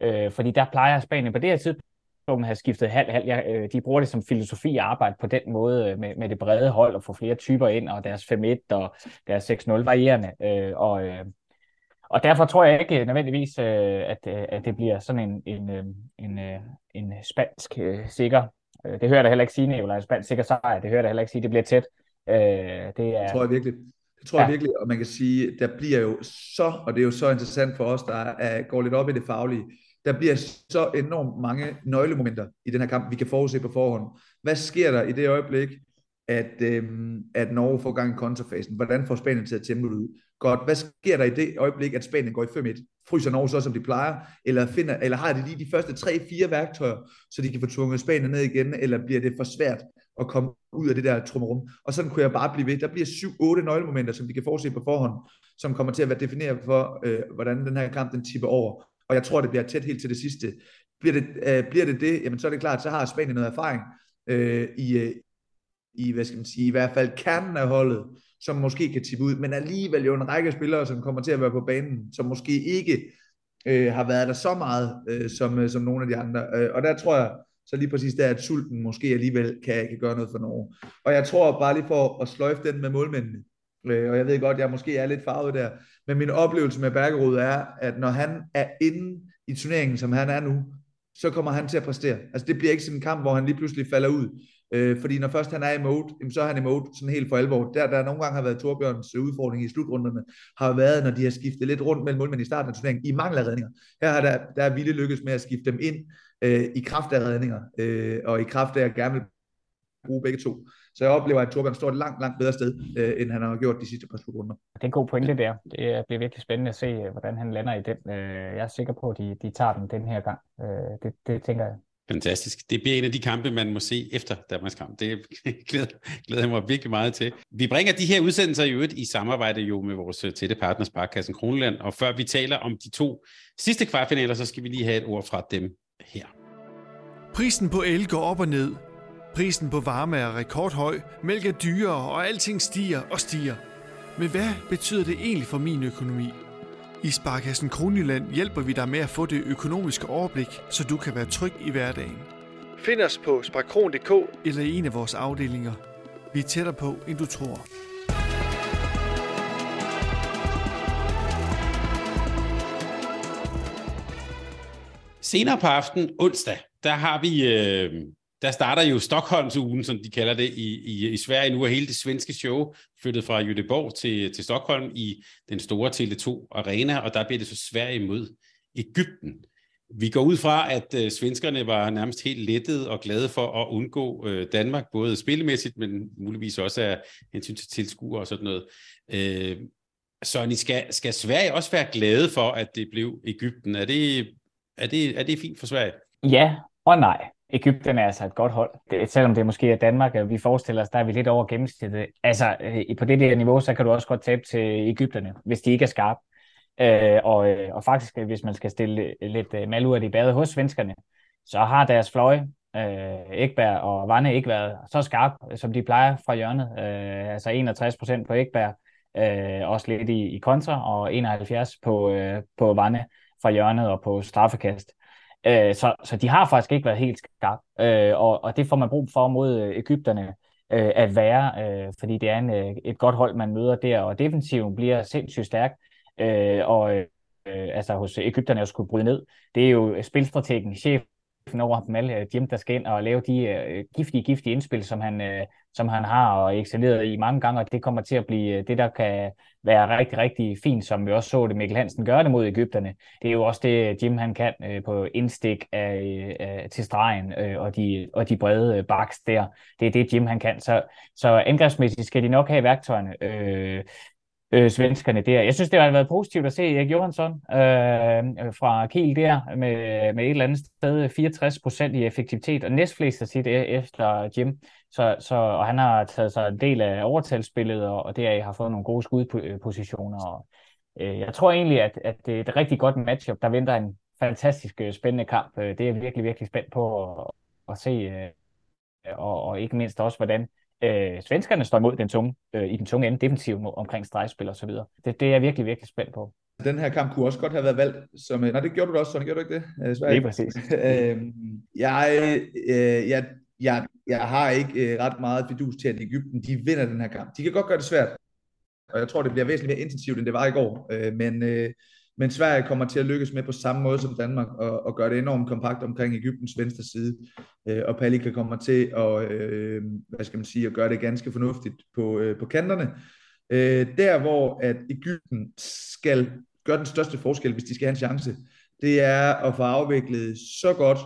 Øh, fordi der plejer Spanien på det her tidspunkt have skiftet halv, halv. Ja, øh, de bruger det som filosofi at arbejde på den måde øh, med, med det brede hold og få flere typer ind, og deres 5-1 og deres 6-0 varierende. Øh, og, øh, og derfor tror jeg ikke nødvendigvis, øh, at, øh, at det bliver sådan en, en, øh, en, en, en spansk øh, sikker. Det hører jeg da heller ikke sige, en spansk sikker sejr. Det hører jeg da heller ikke sige, det bliver tæt. Øh, det, er, det tror jeg virkelig. Det tror ja. jeg virkelig, og man kan sige, der bliver jo så, og det er jo så interessant for os, der er, går lidt op i det faglige, der bliver så enormt mange nøglemomenter i den her kamp, vi kan forudse på forhånd. Hvad sker der i det øjeblik, at, øh, at Norge får gang i kontrafasen? Hvordan får Spanien til at tempoet ud? Godt, hvad sker der i det øjeblik, at Spanien går i 5-1? Fryser Norge så, som de plejer? Eller, finder, eller har de lige de første 3-4 værktøjer, så de kan få tvunget Spanien ned igen? Eller bliver det for svært at komme ud af det der trummerum? Og sådan kunne jeg bare blive ved. Der bliver 7-8 nøglemomenter, som vi kan forudse på forhånd, som kommer til at være defineret for, øh, hvordan den her kamp den tipper over og jeg tror, det bliver tæt helt til det sidste. Bliver det øh, bliver det, det, jamen så er det klart, så har Spanien noget erfaring øh, i, øh, i, hvad skal man sige, i hvert fald kernen af holdet, som måske kan tippe ud, men alligevel jo en række spillere, som kommer til at være på banen, som måske ikke øh, har været der så meget, øh, som, øh, som nogle af de andre. Øh, og der tror jeg, så lige præcis der, at sulten måske alligevel kan, kan gøre noget for nogen. Og jeg tror bare lige for at sløjfe den med målmændene, øh, og jeg ved godt, jeg måske er lidt farvet der, men min oplevelse med Bergerud er, at når han er inde i turneringen, som han er nu, så kommer han til at præstere. Altså det bliver ikke sådan en kamp, hvor han lige pludselig falder ud. Øh, fordi når først han er i mode, så er han i mode sådan helt for alvor. Der, der nogle gange har været Torbjørns øh, udfordring i slutrunderne, har været, når de har skiftet lidt rundt mellem målmænd i starten af turneringen, i mangel af redninger. Her har der, der er Ville lykkes med at skifte dem ind øh, i kraft af redninger, øh, og i kraft af at gerne vil bruge begge to. Så jeg oplever, at Torbjørn står et langt, langt bedre sted, øh, end han har gjort de sidste par slutrunder. Det er en god pointe der. Det bliver virkelig spændende at se, øh, hvordan han lander i den. Øh, jeg er sikker på, at de, de tager den den her gang. Øh, det, det tænker jeg. Fantastisk. Det bliver en af de kampe, man må se efter Danmarks kamp. Det glæder, glæder jeg mig virkelig meget til. Vi bringer de her udsendelser i øvrigt i samarbejde jo med vores tætte partner Sparkassen Kroneland. Og før vi taler om de to sidste kvartfinaler, så skal vi lige have et ord fra dem her. Prisen på el går op og ned. Prisen på varme er rekordhøj, mælk er dyrere, og alting stiger og stiger. Men hvad betyder det egentlig for min økonomi? I Sparkassen Kronjylland hjælper vi dig med at få det økonomiske overblik, så du kan være tryg i hverdagen. Find os på sparkron.dk eller i en af vores afdelinger. Vi er tættere på, end du tror. Senere på aften, onsdag, der har vi øh, der starter jo Stockholmsugen, som de kalder det, i, i, i Sverige nu, er hele det svenske show flyttet fra Göteborg til, til Stockholm i den store Tele2 Arena, og der bliver det så Sverige mod Ægypten. Vi går ud fra, at øh, svenskerne var nærmest helt lettet og glade for at undgå øh, Danmark, både spillemæssigt, men muligvis også af hensyn til tilskuer og sådan noget. Øh, så skal, skal Sverige også være glade for, at det blev Ægypten? Er det, er det, er det fint for Sverige? Ja og nej. Ægypten er altså et godt hold. Det, selvom det måske er Danmark, og vi forestiller os, der er vi lidt over gennemsnittet. Altså, øh, på det der niveau, så kan du også godt tabe til Ægypterne, hvis de ikke er skarpe. Øh, og, øh, og faktisk, øh, hvis man skal stille lidt øh, malurt i bade hos svenskerne, så har deres fløje, øh, Ekberg og Vanne, ikke været så skarp, som de plejer fra hjørnet. Øh, altså 61 procent på Ekberg, øh, også lidt i, i kontra, og 71 på, øh, på Vanne fra hjørnet og på straffekast. Øh, så, så de har faktisk ikke været helt skarpe, øh, og, og det får man brug for mod øh, Ægypterne øh, at være, øh, fordi det er en, øh, et godt hold, man møder der, og defensiven bliver sindssygt stærk, øh, og øh, altså hos Ægypterne at skulle bryde ned. Det er jo spilstrategen, chef over dem alle, øh, Jim, der skal ind og lave de uh, giftige, giftige indspil, som han, uh, som han har og excelleret i mange gange, og det kommer til at blive det, der kan være rigtig, rigtig fint, som vi også så det Mikkel Hansen gøre det mod Ægypterne. Det er jo også det, Jim han kan uh, på indstik af, uh, til stregen uh, og, de, og de brede uh, baks der. Det er det, Jim han kan. Så, så angrebsmæssigt skal de nok have værktøjerne. Uh, øh, svenskerne der. Jeg synes, det har været positivt at se Erik Johansson øh, fra Kiel der med, med et eller andet sted 64 procent i effektivitet, og næstflest af sit efter Jim. Så, så, og han har taget sig en del af overtalsspillet, og, og deraf har fået nogle gode skudpositioner. Og, øh, jeg tror egentlig, at, at det er et rigtig godt matchup. Der venter en fantastisk øh, spændende kamp. Øh, det er jeg virkelig, virkelig spændt på at, at se, øh, og, og ikke mindst også, hvordan øh, svenskerne står imod den tunge, øh, i den tunge ende defensiv omkring stregspil og så videre. Det, det er jeg virkelig, virkelig spændt på. Den her kamp kunne også godt have været valgt som... Øh, nej, det gjorde du også, så gjorde du ikke det? Øh, Lige præcis. øh, jeg, øh, jeg, jeg, jeg har ikke øh, ret meget fidus til, at Ægypten de vinder den her kamp. De kan godt gøre det svært, og jeg tror, det bliver væsentligt mere intensivt, end det var i går. Øh, men, øh, men Sverige kommer til at lykkes med på samme måde som Danmark og, og gøre det enormt kompakt omkring Ægyptens venstre side. Øh, og Palika kommer til at, øh, hvad skal man sige, at gøre det ganske fornuftigt på, øh, på kanterne. Øh, der hvor at Ægypten skal gøre den største forskel, hvis de skal have en chance, det er at få afviklet så godt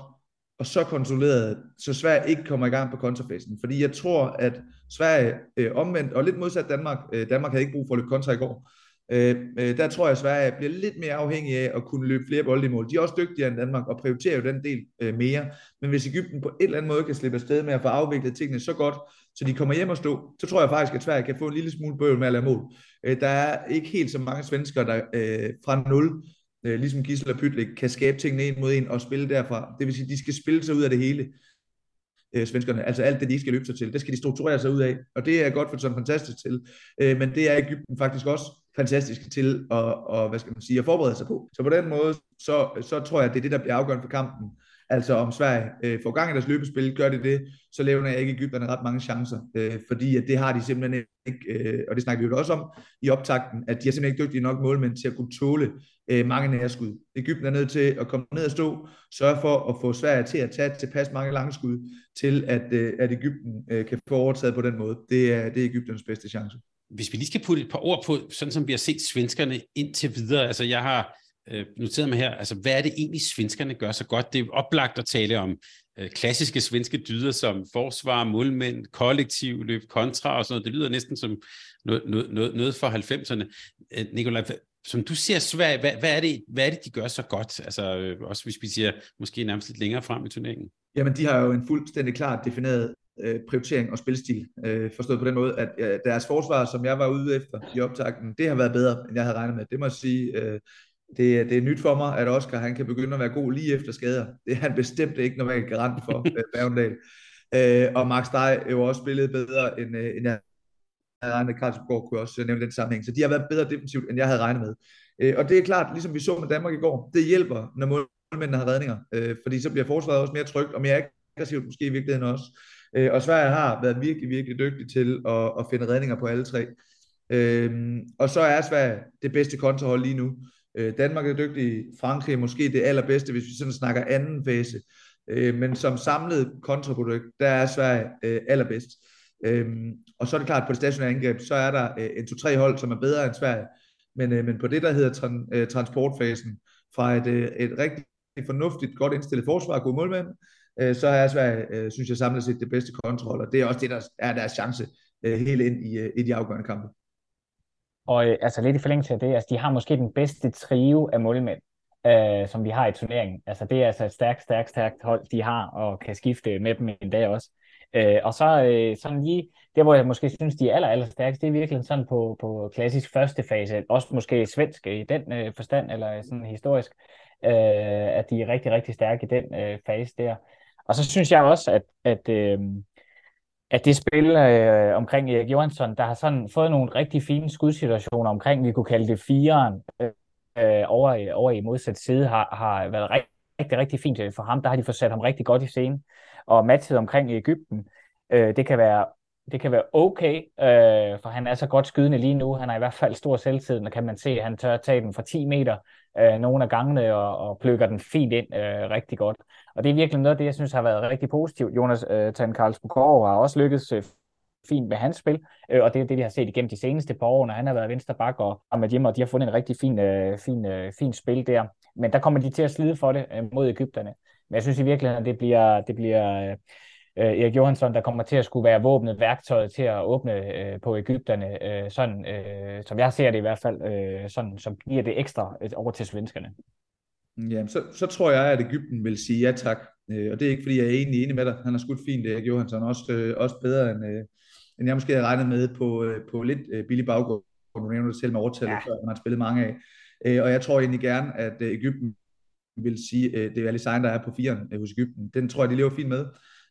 og så kontrolleret, så Sverige ikke kommer i gang på kontrafasen. Fordi jeg tror, at Sverige øh, omvendt, og lidt modsat Danmark, øh, Danmark havde ikke brug for at løbe kontra i går, Øh, øh, der tror jeg, at Sverige bliver lidt mere afhængig af at kunne løbe flere bolde i mål. De er også dygtigere end Danmark og prioriterer jo den del øh, mere. Men hvis Ægypten på en eller anden måde kan slippe afsted med at få afviklet tingene så godt, så de kommer hjem og stå, så tror jeg faktisk, at Sverige kan få en lille smule bøvl med at lave mål. Øh, der er ikke helt så mange svensker, der øh, fra 0 øh, ligesom Gisela Pytlik, kan skabe tingene en mod en og spille derfra. Det vil sige, at de skal spille sig ud af det hele øh, svenskerne. Altså alt det, de ikke skal løbe sig til, det skal de strukturere sig ud af. Og det er godt for sådan fantastisk til. Øh, men det er Ægypten faktisk også fantastiske til at, og, hvad skal man sige, at forberede sig på. Så på den måde, så, så tror jeg, at det er det, der bliver afgørende for kampen. Altså om Sverige øh, får gang i deres løbespil, gør det det, så levner jeg ikke Ægypterne ret mange chancer, øh, fordi at det har de simpelthen ikke, øh, og det snakker vi jo også om i optakten, at de er simpelthen ikke dygtige nok målmænd til at kunne tåle øh, mange nærskud. Ægypten er nødt til at komme ned og stå, sørge for at få Sverige til at tage tilpas mange langskud, til at, øh, at Ægypten øh, kan få overtaget på den måde. Det er, det er Ægyptens bedste chance hvis vi lige skal putte et par ord på, sådan som vi har set svenskerne indtil videre, altså jeg har øh, noteret mig her, altså hvad er det egentlig, svenskerne gør så godt? Det er oplagt at tale om øh, klassiske svenske dyder som forsvar, målmænd, kollektiv, løb kontra og sådan noget. Det lyder næsten som noget, noget, noget, fra for 90'erne. Øh, Nikolaj, som du ser Sverige, hvad, hvad, er det, hvad er det, de gør så godt? Altså øh, også hvis vi siger måske nærmest lidt længere frem i turneringen. Jamen, de har jo en fuldstændig klart defineret øh, prioritering og spilstil. Øh, forstået på den måde, at øh, deres forsvar, som jeg var ude efter i optakten, det har været bedre, end jeg havde regnet med. Det må jeg sige. Øh, det, det er nyt for mig, at Oscar han kan begynde at være god lige efter skader. Det er han bestemt ikke normalt garant for, øh, Bavendal. Øh, og Max Dej er jo også spillet bedre, end, øh, end jeg havde regnet med. Karlsborg kunne også nævne den sammenhæng. Så de har været bedre defensivt, end jeg havde regnet med. Øh, og det er klart, ligesom vi så med Danmark i går, det hjælper, når målmændene har redninger. Øh, fordi så bliver forsvaret også mere trygt, og mere aggressivt måske i virkeligheden også. Øh, og Sverige har været virkelig, virkelig dygtig til at, at finde redninger på alle tre. Øh, og så er Sverige det bedste kontrahold lige nu. Øh, Danmark er dygtig, Frankrig er måske det allerbedste, hvis vi sådan snakker anden fase. Øh, men som samlet kontraprodukt, der er Sverige øh, allerbedst. Øhm, og så er det klart, at på det stationære angreb, så er der øh, en to-tre hold, som er bedre end Sverige. Men, øh, men på det, der hedder tran, øh, transportfasen, fra et, øh, et rigtig fornuftigt, godt indstillet forsvar og gode målmænd, øh, så er Sverige, øh, synes jeg, samlet set det bedste kontrol, og det er også det, der er deres chance øh, helt ind i, øh, i de afgørende kampe. Og øh, altså lidt i forlængelse af det, altså de har måske den bedste trio af målmænd, øh, som vi har i turneringen. Altså det er altså et stærkt, stærkt, stærkt hold, de har, og kan skifte med dem en dag også. Øh, og så øh, sådan lige, der hvor jeg måske synes, de er aller, aller stærkest, det er virkelig sådan på, på klassisk første fase, også måske svensk i den øh, forstand, eller sådan historisk, øh, at de er rigtig, rigtig stærke i den øh, fase der. Og så synes jeg også, at, at, øh, at det spil øh, omkring Erik Johansson, der har sådan fået nogle rigtig fine skudsituationer omkring, vi kunne kalde det fireren, øh, øh, over, over i modsat side, har, har været rigtig, rigtig, rigtig fint øh, for ham. Der har de fået sat ham rigtig godt i scenen. Og matchet omkring Ægypten, øh, det kan være det kan være okay, øh, for han er så godt skydende lige nu. Han har i hvert fald stor selvtid, og kan man se, at han tør at tage den fra 10 meter øh, nogle af gangene og, og plukker den fint ind øh, rigtig godt. Og det er virkelig noget af det, jeg synes har været rigtig positivt. Jonas øh, Tan Karlsbukov har også lykkedes øh, fint med hans spil, øh, og det er det, vi har set igennem de seneste par år, når han har været venstre bak og Ahmed Jimmer, og de har fundet en rigtig fin, øh, fin, øh, fin spil der. Men der kommer de til at slide for det øh, mod Ægypterne. Men jeg synes i virkeligheden, at det bliver, det bliver øh, øh, Erik Johansson, der kommer til at skulle være våbnet værktøjet til at åbne øh, på Ægypterne, øh, sådan, øh, som jeg ser det i hvert fald, øh, sådan, som giver det ekstra øh, over til svenskerne. Ja, så, så tror jeg, at Ægypten vil sige ja tak. Øh, og det er ikke, fordi jeg er egentlig enig med dig. Han har skudt fint, Erik Johansson. Også, øh, også bedre, end, øh, end jeg måske havde regnet med på, øh, på lidt øh, billig baggrund. Nu nævner du selv med overtallet, ja. før man har spillet mange af. Øh, og jeg tror egentlig gerne, at øh, Ægypten vil sige, øh, det er Alisign, der er på firen øh, hos Ægypten. Den tror jeg, de lever fint med.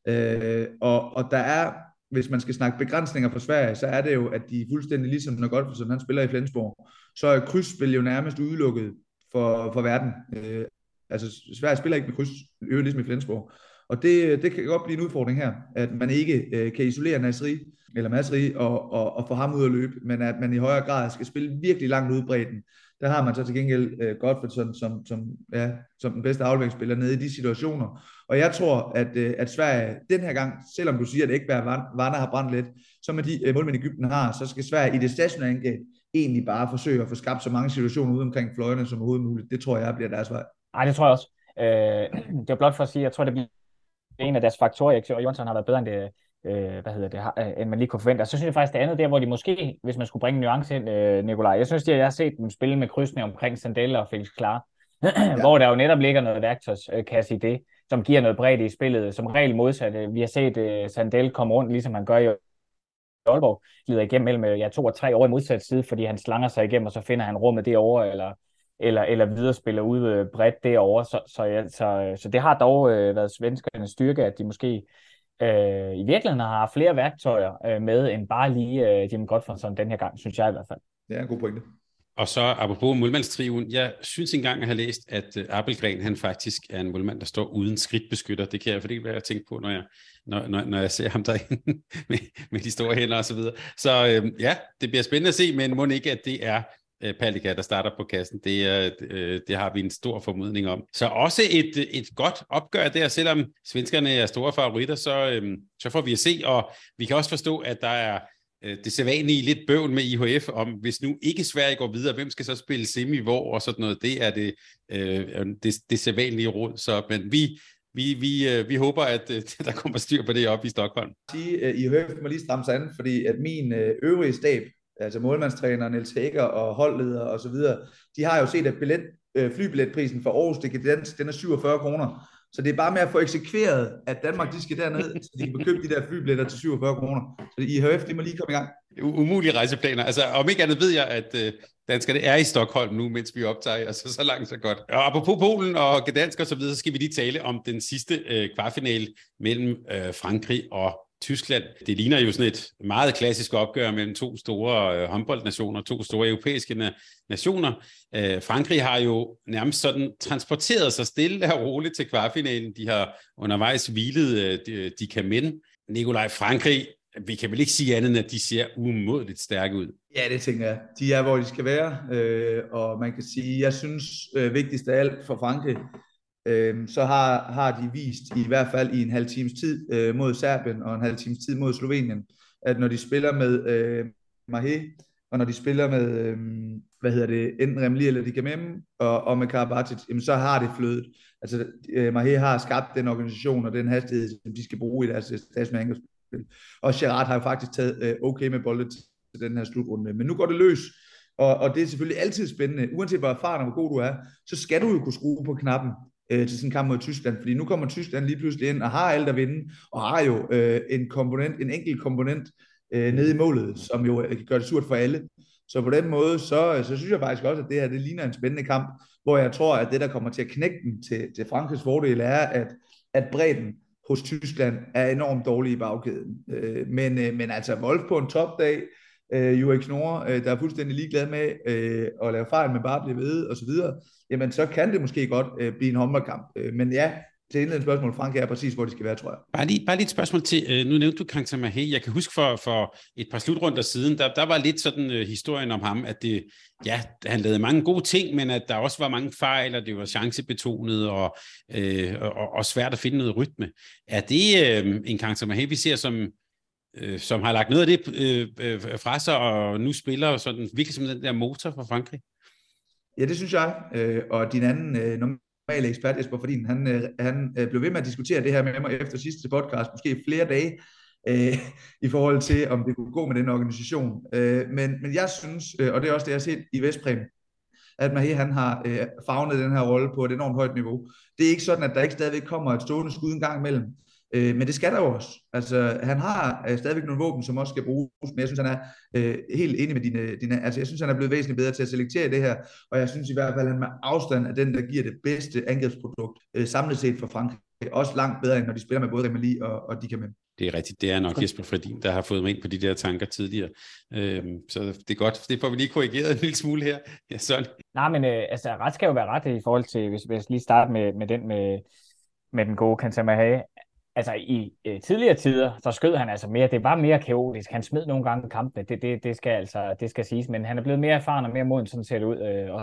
Øh, og, og der er, hvis man skal snakke begrænsninger for Sverige, så er det jo, at de er fuldstændig ligesom når Godfredsson, han spiller i Flensborg, så er krydsspil jo nærmest udelukket for, for verden. Øh, altså Sverige spiller ikke med kryds, øvrigt ligesom i Flensborg. Og det, det kan godt blive en udfordring her, at man ikke øh, kan isolere Nasri, eller Masri, og, og, og få ham ud at løbe, men at man i højere grad skal spille virkelig langt ud bredden. Der har man så til gengæld øh, Godfredsson som, som, ja, som den bedste afleveringsspiller nede i de situationer. Og jeg tror, at, øh, at Sverige den her gang, selvom du siger, at Ekberg Varner har brændt lidt, så med de øh, målmænd Ægypten har, så skal Sverige i det stationære angreb egentlig bare forsøge at få skabt så mange situationer ude omkring fløjene som overhovedet muligt. Det tror jeg bliver deres vej. Nej, det tror jeg også. Øh, det er blot for at sige, jeg tror, det bliver en af deres faktorer, og Jonsson har været bedre end det, øh, hvad hedder det, øh, end man lige kunne forvente. Og så synes jeg faktisk, det andet der, hvor de måske, hvis man skulle bringe en nuance ind, øh, Nikolaj, jeg synes, at jeg har set dem spille med krydsene omkring Sandella og Felix Klar, ja. hvor der jo netop ligger noget værktøjskasse i det, som giver noget bredt i spillet, som regel modsat. Vi har set uh, Sandel komme rundt, ligesom han gør i Aalborg, glider igennem mellem ja, to og tre år i modsat side, fordi han slanger sig igennem, og så finder han rummet derovre, eller, eller, eller videre spiller ud bredt derovre. Så, så, ja, så, så det har dog øh, været svenskernes styrke, at de måske øh, i virkeligheden har flere værktøjer øh, med, end bare lige øh, Jim Godfredson den her gang, synes jeg i hvert fald. Det er en god pointe. Og så apropos målmandstriven, jeg synes engang, at jeg har læst, at uh, Abelgren han faktisk er en målmand, der står uden skridtbeskytter. Det kan jeg for det være, jeg tænke på, når jeg, når, når, når jeg ser ham derinde med, med de store hænder og så videre. Så øh, ja, det bliver spændende at se, men må ikke, at det er øh, Palika, der starter på kassen. Det, er, øh, det har vi en stor formodning om. Så også et, et godt opgør der, selvom svenskerne er store favoritter, så, øh, så får vi at se, og vi kan også forstå, at der er øh, det sædvanlige lidt bøvl med IHF om, hvis nu ikke Sverige går videre, hvem skal så spille semi hvor og sådan noget. Det er det, øh, øhm, det, det sædvanlige råd. Så, men vi, vi, vi, øh, vi håber, at øh, der kommer styr på det op i Stockholm. Sige, IHF må lige stramme sig an, fordi at min øvrige stab altså målmandstræner, Niels Hækker og holdleder og så videre, de har jo set, at billet, øh, flybilletprisen for Aarhus Dekadens, den er 47 kroner. Så det er bare med at få eksekveret, at Danmark de skal derned, så de kan købe de der flybilletter til 47 kroner. Så I HF, de må lige komme i gang. Umulige rejseplaner. Altså, om ikke andet ved jeg, at øh, danskerne er i Stockholm nu, mens vi optager. Altså, så langt, så godt. Og apropos Polen og Gdansk og så videre, så skal vi lige tale om den sidste øh, kvartfinale mellem øh, Frankrig og Tyskland. Det ligner jo sådan et meget klassisk opgør mellem to store øh, håndboldnationer, to store europæiske na- nationer. Øh, Frankrig har jo nærmest sådan transporteret sig stille og roligt til kvartfinalen. De har undervejs hvilet øh, de, øh, de kan mænd. Nikolaj Frankrig, vi kan vel ikke sige andet, end at de ser umådeligt stærke ud. Ja, det tænker jeg. De er, hvor de skal være, øh, og man kan sige, jeg synes øh, vigtigst af alt for Frankrig, øh, så har, har de vist i hvert fald i en halv times tid øh, mod Serbien og en halv times tid mod Slovenien, at når de spiller med øh, Mahé, og når de spiller med, øh, hvad hedder det, enten Remli eller Dikamem, og, og med Karabatic, jamen så har det flødet. Altså, øh, Mahé har skabt den organisation og den hastighed, som de skal bruge i deres stationære. Og Gerard har jo faktisk taget øh, okay med boldet til den her slutrunde. Men nu går det løs, og, og det er selvfølgelig altid spændende. Uanset hvor erfaren og hvor god du er, så skal du jo kunne skrue på knappen øh, til sådan en kamp mod Tyskland, fordi nu kommer Tyskland lige pludselig ind og har alt at vinde, og har jo øh, en komponent, en enkelt komponent øh, nede i målet, som jo øh, kan gøre det surt for alle. Så på den måde, så, øh, så synes jeg faktisk også, at det her det ligner en spændende kamp, hvor jeg tror, at det, der kommer til at knække den til, til Frankrigs fordel, er, at, at bredden hos Tyskland er enormt dårlig i bagkæden. Øh, men, øh, men altså Wolf på en topdag, øh, UX Nord, øh, der er fuldstændig ligeglad med øh, at lave fejl, men bare blive ved og så videre, jamen så kan det måske godt øh, blive en håndboldkamp. Øh, men ja, til indledende spørgsmål, Frank er præcis, hvor de skal være, tror jeg. Bare lige, bare lige et spørgsmål til, øh, nu nævnte du Kang Tamahe, jeg kan huske for, for et par slutrunder siden, der, der var lidt sådan øh, historien om ham, at det, ja, han lavede mange gode ting, men at der også var mange fejl, og det var chancebetonet og, øh, og, og svært at finde noget rytme. Er det øh, en Kang Tamahe, vi ser som, øh, som har lagt noget af det øh, øh, fra sig, og nu spiller sådan, virkelig som den der motor for Frankrig? Ja, det synes jeg. Øh, og din anden øh, normale ekspert, Jesper Fordin, han, øh, han øh, blev ved med at diskutere det her med mig efter sidste podcast, måske flere dage, øh, i forhold til, om det kunne gå med den organisation. Øh, men, men jeg synes, øh, og det er også det, jeg har set i Vestpræm, at Mahé han har øh, fagnet den her rolle på et enormt højt niveau. Det er ikke sådan, at der ikke stadigvæk kommer et stående skud en gang imellem. Øh, men det skal der jo også. Altså, han har øh, stadigvæk nogle våben, som også skal bruges, men jeg synes, han er øh, helt enig med dine, dine... Altså, jeg synes, han er blevet væsentligt bedre til at selektere det her, og jeg synes i hvert fald, at han med afstand er den, der giver det bedste angrebsprodukt øh, samlet set for Frankrig. Også langt bedre, end når de spiller med både Remeli og, og Dicamem. Det er rigtigt. Det er nok Jesper Fredin, der har fået mig ind på de der tanker tidligere. Øhm, så det er godt. Det får vi lige korrigeret en lille smule her. Ja, sådan. Nej, men øh, altså, ret skal jo være ret i forhold til, hvis, hvis lige starte med, med den med, med den gode Kantamaha altså i øh, tidligere tider, så skød han altså mere, det var mere kaotisk. Han smed nogle gange kampene, det, det, det, skal altså, det skal siges, men han er blevet mere erfaren og mere moden, sådan ser det ud, øh,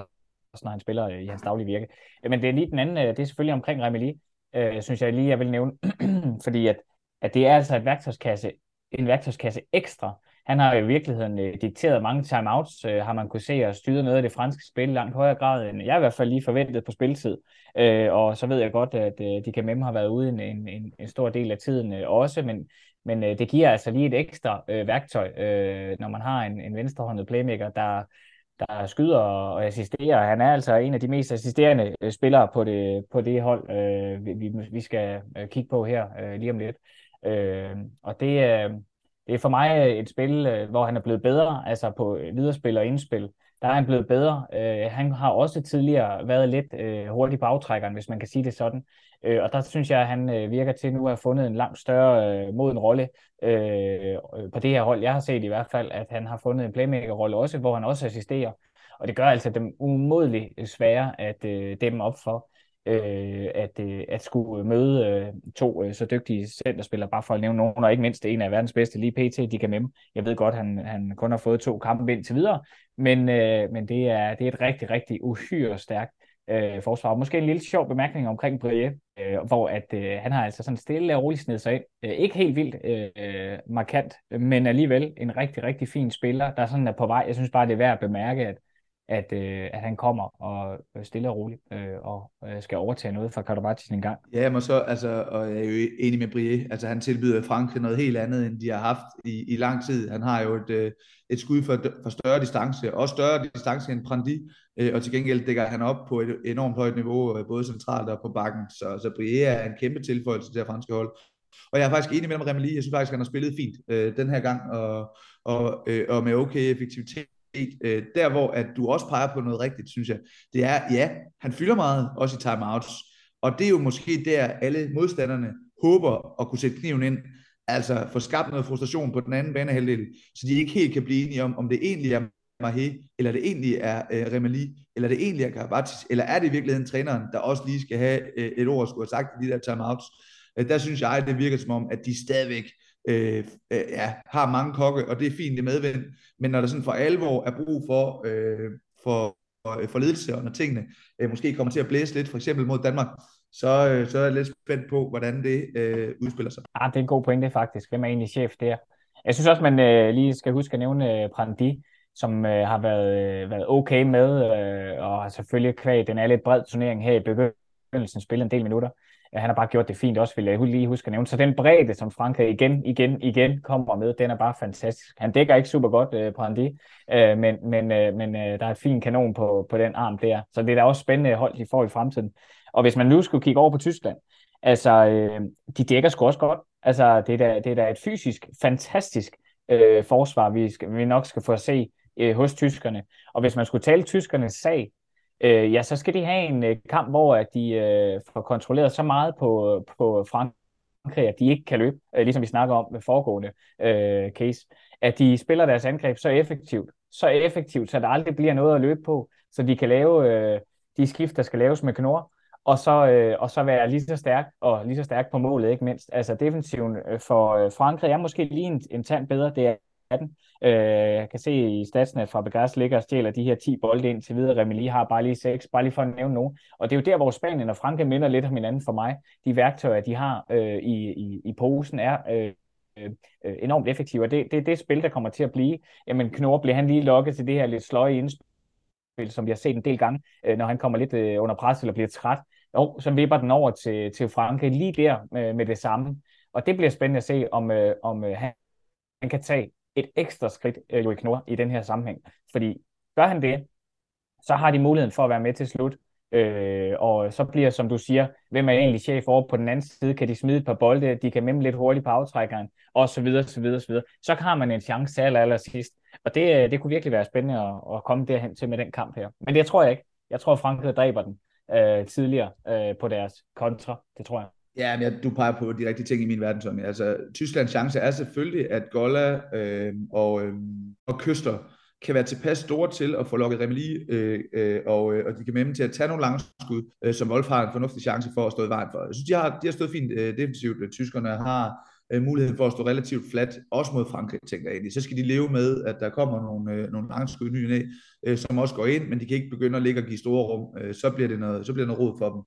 også når han spiller øh, i hans daglige virke. Men det er lige den anden, øh, det er selvfølgelig omkring Remeli, øh, synes jeg lige, jeg vil nævne, fordi at, at det er altså et værktøjskasse, en værktøjskasse ekstra, han har i virkeligheden øh, dikteret mange timeouts, øh, har man kunne se, og styret noget af det franske spil langt højere grad, end jeg i hvert fald lige forventet på spilletid. Øh, og så ved jeg godt, at øh, de kan med har været ude en, en, en stor del af tiden øh, også, men, men øh, det giver altså lige et ekstra øh, værktøj, øh, når man har en, en venstrehåndet playmaker, der, der skyder og assisterer. Han er altså en af de mest assisterende øh, spillere på det, på det hold, øh, vi, vi skal øh, kigge på her øh, lige om lidt. Øh, og det, øh, det er for mig et spil, øh, hvor han er blevet bedre, altså på viderespil og indspil. Der er han blevet bedre. Øh, han har også tidligere været lidt øh, hurtig bagtrækkeren, hvis man kan sige det sådan. Øh, og der synes jeg, at han øh, virker til nu at have fundet en langt større moden rolle på det her hold. Jeg har set i hvert fald, at han har fundet en playmaker-rolle også, hvor han også assisterer. Og det gør altså dem umådeligt svære at dem op for øh, at, øh, at skulle møde øh, to øh, så dygtige centerspillere, bare for at nævne nogen, og ikke mindst en af verdens bedste lige pt, de kan med Jeg ved godt, han, han kun har fået to kampe ind til videre, men, øh, men det, er, det er et rigtig, rigtig uhyre stærkt øh, forsvar. Måske en lille sjov bemærkning omkring Brie, øh, hvor at øh, han har altså sådan stille og roligt sned sig ind. Øh, ikke helt vildt øh, markant, men alligevel en rigtig, rigtig fin spiller, der sådan er på vej. Jeg synes bare, det er værd at bemærke, at at, øh, at han kommer og øh, stille og roligt øh, og øh, skal overtage noget fra Karabatis en gang. Ja, men så, altså, og jeg er jo enig med Brie, altså han tilbyder Frankrig noget helt andet, end de har haft i, i lang tid. Han har jo et, øh, et skud for, for større distance, og større distance end Prandi, øh, og til gengæld dækker han op på et enormt højt niveau, øh, både centralt og på bakken, så, så Brie er en kæmpe tilføjelse til det franske hold. Og jeg er faktisk enig med dem, Remeli. Jeg synes faktisk, han har spillet fint øh, den her gang, og, og, øh, og med okay effektivitet øh, der hvor at du også peger på noget rigtigt, synes jeg, det er, ja, han fylder meget, også i timeouts, og det er jo måske der, alle modstanderne håber at kunne sætte kniven ind, altså få skabt noget frustration på den anden banehalvdel, så de ikke helt kan blive enige om, om det egentlig er Mahé, eller det egentlig er øh, Remali, eller det egentlig er Karabatis, eller er det i virkeligheden træneren, der også lige skal have øh, et ord skulle have sagt i de der timeouts. Øh, der synes jeg, det virker som om, at de stadigvæk øh, øh, ja, har mange kokke, og det er fint, det medvind, men når der sådan for alvor er brug for, øh, for, øh, for ledelse, og når tingene øh, måske kommer til at blæse lidt, for eksempel mod Danmark, så, øh, så er jeg lidt spændt på, hvordan det øh, udspiller sig. Ah, det er en god pointe faktisk. Hvem er egentlig chef der? Jeg synes også, man øh, lige skal huske at nævne øh, Prandi, som øh, har været, øh, været okay med, øh, og har selvfølgelig kvæg den er lidt bred turnering her i begyndelsen spillet en del minutter ja, han har bare gjort det fint også, vil jeg lige huske at nævne. Så den bredde, som Frankrig igen, igen, igen kommer med, den er bare fantastisk. Han dækker ikke super godt øh, Brandi, øh, men, men, øh, men øh, der er et fint kanon på, på den arm der. Så det er da også spændende hold, de får i fremtiden. Og hvis man nu skulle kigge over på Tyskland, altså, øh, de dækker sgu også godt. Altså, det er da, det er da et fysisk fantastisk øh, forsvar, vi, skal, vi nok skal få at se øh, hos tyskerne. Og hvis man skulle tale tyskernes sag, øh, ja, så skal de have en øh, kamp, hvor at de øh, får kontrolleret så meget på, på Frankrig, at de ikke kan løbe, øh, ligesom vi snakker om med foregående øh, case, at de spiller deres angreb så effektivt, så effektivt, så der aldrig bliver noget at løbe på, så de kan lave øh, de skift, der skal laves med Knor, og så, øh, og så være lige så stærk, og lige så stærk på målet, ikke mindst. Altså defensiven øh, for øh, Frankrig er måske lige en, en tand bedre, det den. Øh, jeg kan se i statsen, at Fabregas ligger og stjæler de her 10 bolde ind til videre. Remeli har bare lige 6, bare lige for at nævne nogen. Og det er jo der, hvor Spanien og Frankrig minder lidt om hinanden for mig. De værktøjer, de har øh, i, i, i posen, er øh, øh, enormt effektive. Og det, det er det spil, der kommer til at blive. Jamen, Knorr bliver han lige lokket til det her lidt sløje indspil, som vi har set en del gange, øh, når han kommer lidt øh, under pres eller bliver træt. Jo, så vipper den over til, til Frankrig lige der med, med det samme. Og det bliver spændende at se, om, øh, om øh, han, han kan tage et ekstra skridt, øh, Joachim Knor, i den her sammenhæng. Fordi gør han det, så har de muligheden for at være med til slut. Øh, og så bliver, som du siger, hvem er egentlig chef over på den anden side? Kan de smide et par bolde? De kan memme lidt hurtigt på aftrækkeren, og så videre, så videre, så videre. Så har man en chance til aller, aller sidst. Og det, øh, det kunne virkelig være spændende at, at komme derhen til med den kamp her. Men det tror jeg ikke. Jeg tror, Frankrig dræber den øh, tidligere øh, på deres kontra. Det tror jeg. Ja, men jeg, du peger på de rigtige ting i min verden, Tommy. Altså, Tysklands chance er selvfølgelig, at Golla øh, og, øh, og Køster kan være tilpas store til at få lukket Remeli, øh, øh, og, øh, og de kan med dem til at tage nogle langskud, øh, som Wolf har en fornuftig chance for at stå i vejen for. Jeg synes, de har, de har stået fint øh, defensivt. Tyskerne har øh, mulighed for at stå relativt fladt, også mod Frankrig, tænker jeg egentlig. Så skal de leve med, at der kommer nogle, øh, nogle langskud ned, øh, som også går ind, men de kan ikke begynde at ligge og give store rum. Øh, så, bliver det noget, så bliver det noget rod for dem.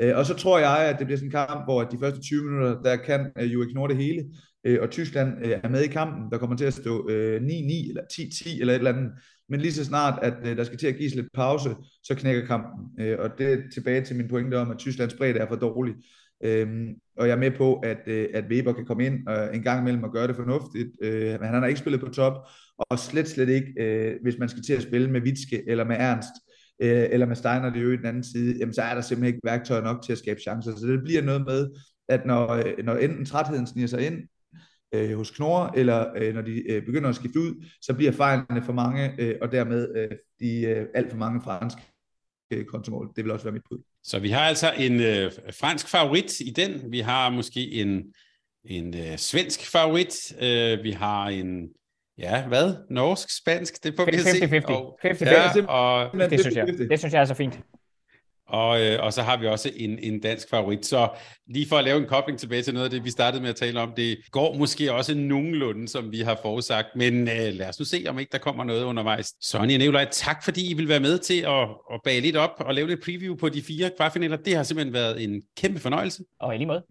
Øh, og så tror jeg, at det bliver sådan en kamp, hvor de første 20 minutter, der kan øh, jo det hele, øh, og Tyskland øh, er med i kampen. Der kommer til at stå øh, 9-9 eller 10-10 eller et eller andet. Men lige så snart, at øh, der skal til at gives lidt pause, så knækker kampen. og det er tilbage til min pointe om, at Tysklands bredde er for dårlig. Øhm, og jeg er med på, at, at Weber kan komme ind øh, en gang imellem og gøre det fornuftigt. Øh, men han har ikke spillet på top, og slet slet ikke, øh, hvis man skal til at spille med Witske eller med Ernst øh, eller med Steiner det jo i den anden side, jamen så er der simpelthen ikke værktøjer nok til at skabe chancer. Så det bliver noget med, at når, øh, når enten trætheden sniger sig ind øh, hos Knorre, eller øh, når de øh, begynder at skifte ud, så bliver fejlene for mange, øh, og dermed øh, de øh, alt for mange franske øh, kontomål. Det vil også være mit bud. Så vi har altså en øh, fransk favorit i den. Vi har måske en, en øh, svensk favorit. Øh, vi har en Ja, hvad? Norsk, spansk, det får vi at se. 50-50. Og, 50 ja, og, det, synes jeg, det synes jeg er så fint. Og, øh, og så har vi også en, en dansk favorit. Så lige for at lave en kobling tilbage til noget af det, vi startede med at tale om, det går måske også nogenlunde, som vi har forudsagt. Men øh, lad os nu se, om ikke der kommer noget undervejs. Sonja Nikolaj, tak fordi I vil være med til at, at bage lidt op og lave lidt preview på de fire kvartfinaler. Det har simpelthen været en kæmpe fornøjelse. Og i lige måde.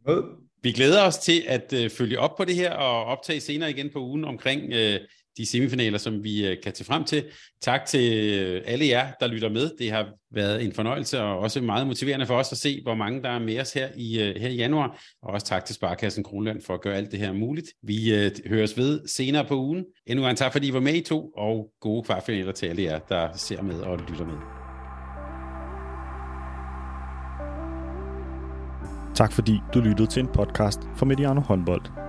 Vi glæder os til at øh, følge op på det her og optage senere igen på ugen omkring øh, de semifinaler, som vi øh, kan til frem til. Tak til øh, alle jer, der lytter med. Det har været en fornøjelse og også meget motiverende for os at se, hvor mange der er med os her i, øh, her i januar. Og også tak til Sparkassen Kronland for at gøre alt det her muligt. Vi øh, høres ved senere på ugen. Endnu en tak, fordi I var med i to, og gode kvartfinaler til alle jer, der ser med og lytter med. Tak fordi du lyttede til en podcast fra Mediano Håndbold.